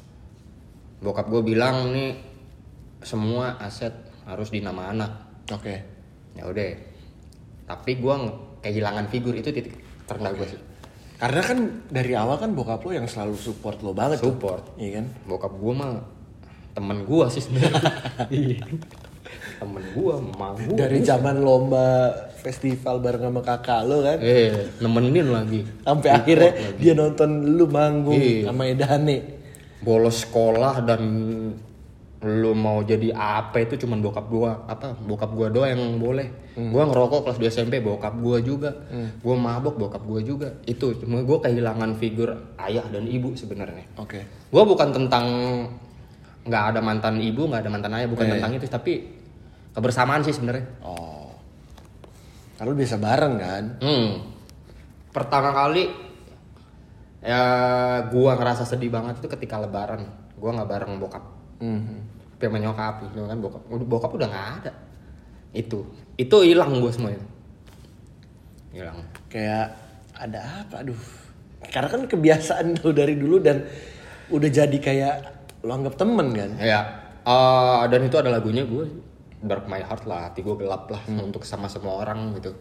bokap gue bilang nih semua aset harus di nama anak Oke. ya udah tapi gua nge- kehilangan figur itu titik terendah gue sih Karena kan dari awal kan bokap lo yang selalu support lo banget tuh. Support. Iya kan? bokap gua mah temen gua sih sebenarnya Iya. temen gua mama gua Dari zaman lomba festival bareng sama kakak lo kan. eh nemenin lagi Sampai akhirnya dia nonton lu manggung Iya. sama Edane. bolos sekolah dan lu mau jadi apa itu cuman bokap gua apa bokap gua doang yang boleh gua ngerokok kelas 2 SMP bokap gua juga gua mabok bokap gua juga itu cuma gua kehilangan figur ayah dan ibu sebenarnya Oke. Gue bukan tentang nggak ada mantan ibu, nggak ada mantan ayah, bukan Iya. tentang itu, tapi kebersamaan sih sebenarnya. Oh. Kalau biasa bareng kan? Hmm. Pertama kali ya gua ngerasa sedih banget itu ketika Lebaran. Gua nggak bareng bokap, Hmm. tapi sama nyokap gitu kan bokap. Bokap udah nggak ada. Itu, itu hilang gue semuanya. Hilang. Kayak ada apa? Aduh. Karena kan kebiasaan lo dari dulu dan udah jadi kayak lo anggap temen kan? Ya, eh, dan itu ada lagunya gue Dark My Heart lah, hati gue gelap lah untuk sama semua orang gitu.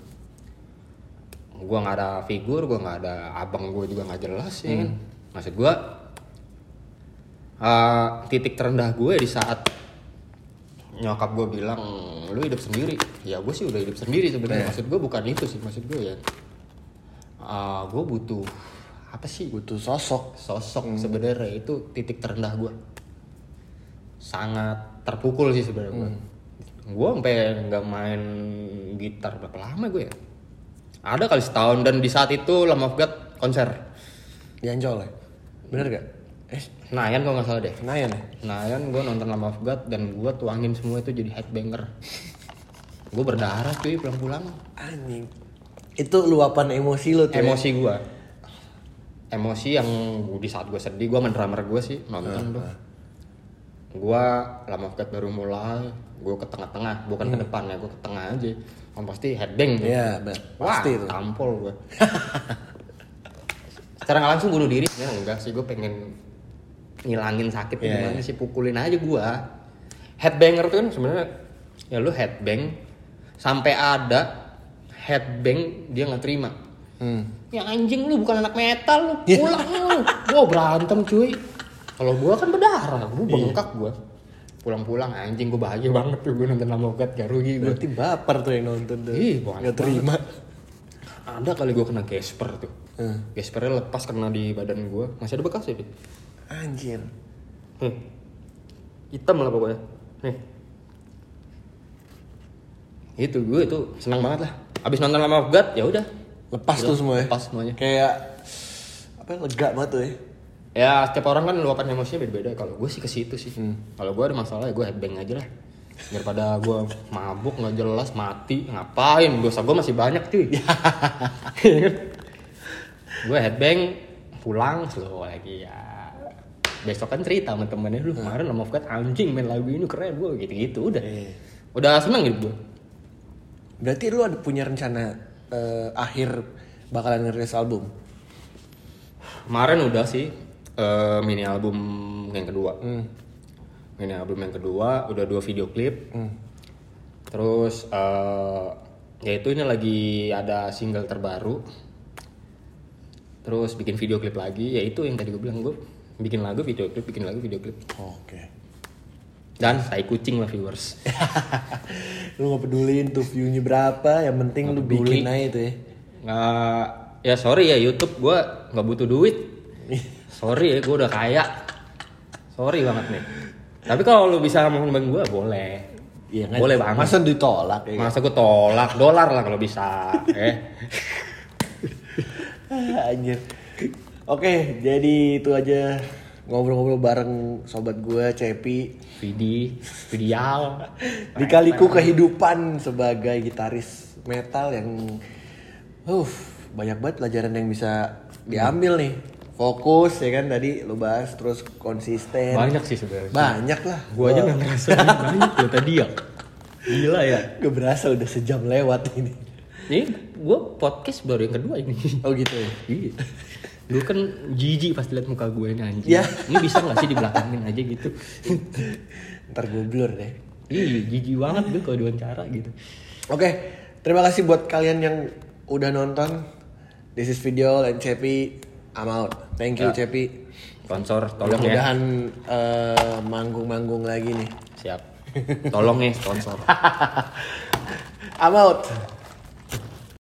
Gue nggak ada figur, gue nggak ada abang gue juga nggak jelas ya. kan. Maksud gue, eh, titik terendah gue di saat nyokap gue bilang lu hidup sendiri, ya gue sih udah hidup sendiri sebenarnya. Maksud gue bukan itu sih, maksud gue ya. Eh, gue butuh apa sih? Butuh sosok. sosok sebenarnya itu titik terendah gue sangat terpukul sih sebenarnya gue gue sampai nggak main gitar berapa lama gue ya ada kali setahun dan di saat itu Lamb of God konser Di Ancol ya? Bener gak? Eh, Nayan kalau nggak salah deh Senayan ya? Nayan gue nonton Lamb of God dan gue tuangin semua itu jadi headbanger gue berdarah cuy pulang-pulang Anjing. Itu luapan emosi lo tuh. ya? emosi gue emosi yang di saat gue sedih gue drummer gue sih nonton tuh gue lama God baru mulai gue ke tengah-tengah bukan ke depan ya gue ke tengah aja oh, pasti headbang tuh. Iya. Wah, Pasti itu. tampol gue secara nggak langsung bunuh diri ya enggak sih gue pengen ngilangin sakit Iya, gimana sih pukulin aja gue headbanger tuh kan sebenarnya ya lu headbang sampai ada headbang dia nggak terima Hmm. Ya anjing lu bukan anak metal lu, Iya. pulang lu. Gua berantem cuy. Kalau gua kan berdarah, gua Iya. bengkak gua. Pulang-pulang anjing gua bahagia banget tuh gua nonton Lama Ogat gak rugi gua. Berarti baper tuh yang nonton tuh. Ih, banget Gak terima. Ada kali gua kena gesper tuh. Hmm. Gespernya lepas kena di badan gua. Masih ada bekas ya, Dit? Anjir. Nih. Hitam lah pokoknya. Nih. Itu gue itu senang banget lah. Abis nonton Lama ya udah. Lepas tuh semua ya? Lepas semuanya. Kayak apa ya, lega banget tuh ya. Ya setiap orang kan luapan emosinya beda-beda. Kalau gue sih ke situ sih. Hmm. Kalau gue ada masalah ya gue headbang aja lah. Daripada gue mabuk nggak jelas mati ngapain? Dosa gue masih banyak cuy. gue headbang pulang slow lagi ya. Besok kan cerita sama temennya lu kemarin sama Fkat anjing main lagu ini keren gue gitu-gitu udah. Iya. Udah seneng gitu gue. Berarti lu ada punya rencana eh, akhir bakalan ngerilis album? Kemarin udah sih eh, mini album yang kedua. Hmm. Ini album yang kedua, udah dua video klip. Terus eh ya itu ini lagi ada single terbaru. Terus bikin video klip lagi, ya itu yang tadi gue bilang gue bikin lagu, video klip, bikin lagu, video klip. Oke. dan tai kucing lah viewers lu nggak peduliin tuh view-nya berapa, yang penting lu bikin aja itu ya. nggak ya sorry ya YouTube gua nggak butuh duit sorry ya gua udah kaya. Sorry banget nih. Tapi kalau lu bisa ngomongin gua boleh. Iya boleh banget. Masa ditolak ya? masa gua tolak? Dolar lah kalau bisa eh Anjir. Oke, jadi itu aja. Ngobrol-ngobrol bareng sobat gue Cepi. Vidi Vidial. Dikaliku kehidupan sebagai gitaris metal yang uh banyak banget pelajaran yang bisa diambil nih. Fokus ya kan tadi lu bahas terus konsisten. banyak sih sebenarnya Banyak lah. gua aja nggak ngerasa banyak loh tadi ya gila ya Gak berasa udah sejam lewat ini. ini gua podcast baru yang kedua ini Oh gitu ya. Iya. Gue kan jijik pas liat muka gue ini anjing. Ya. Ini bisa gak sih dibelakangin aja gitu? Ntar gue blur deh. Iya, jijik banget gue kalau diwawancara gitu. Oke, terima kasih buat kalian yang udah nonton. This is video and Cepi. I'm out. Thank you Ya. Cepi. Sponsor, tolong ya. Mudah-mudahan eh, manggung-manggung lagi nih. Siap. Tolong ya sponsor. I'm out.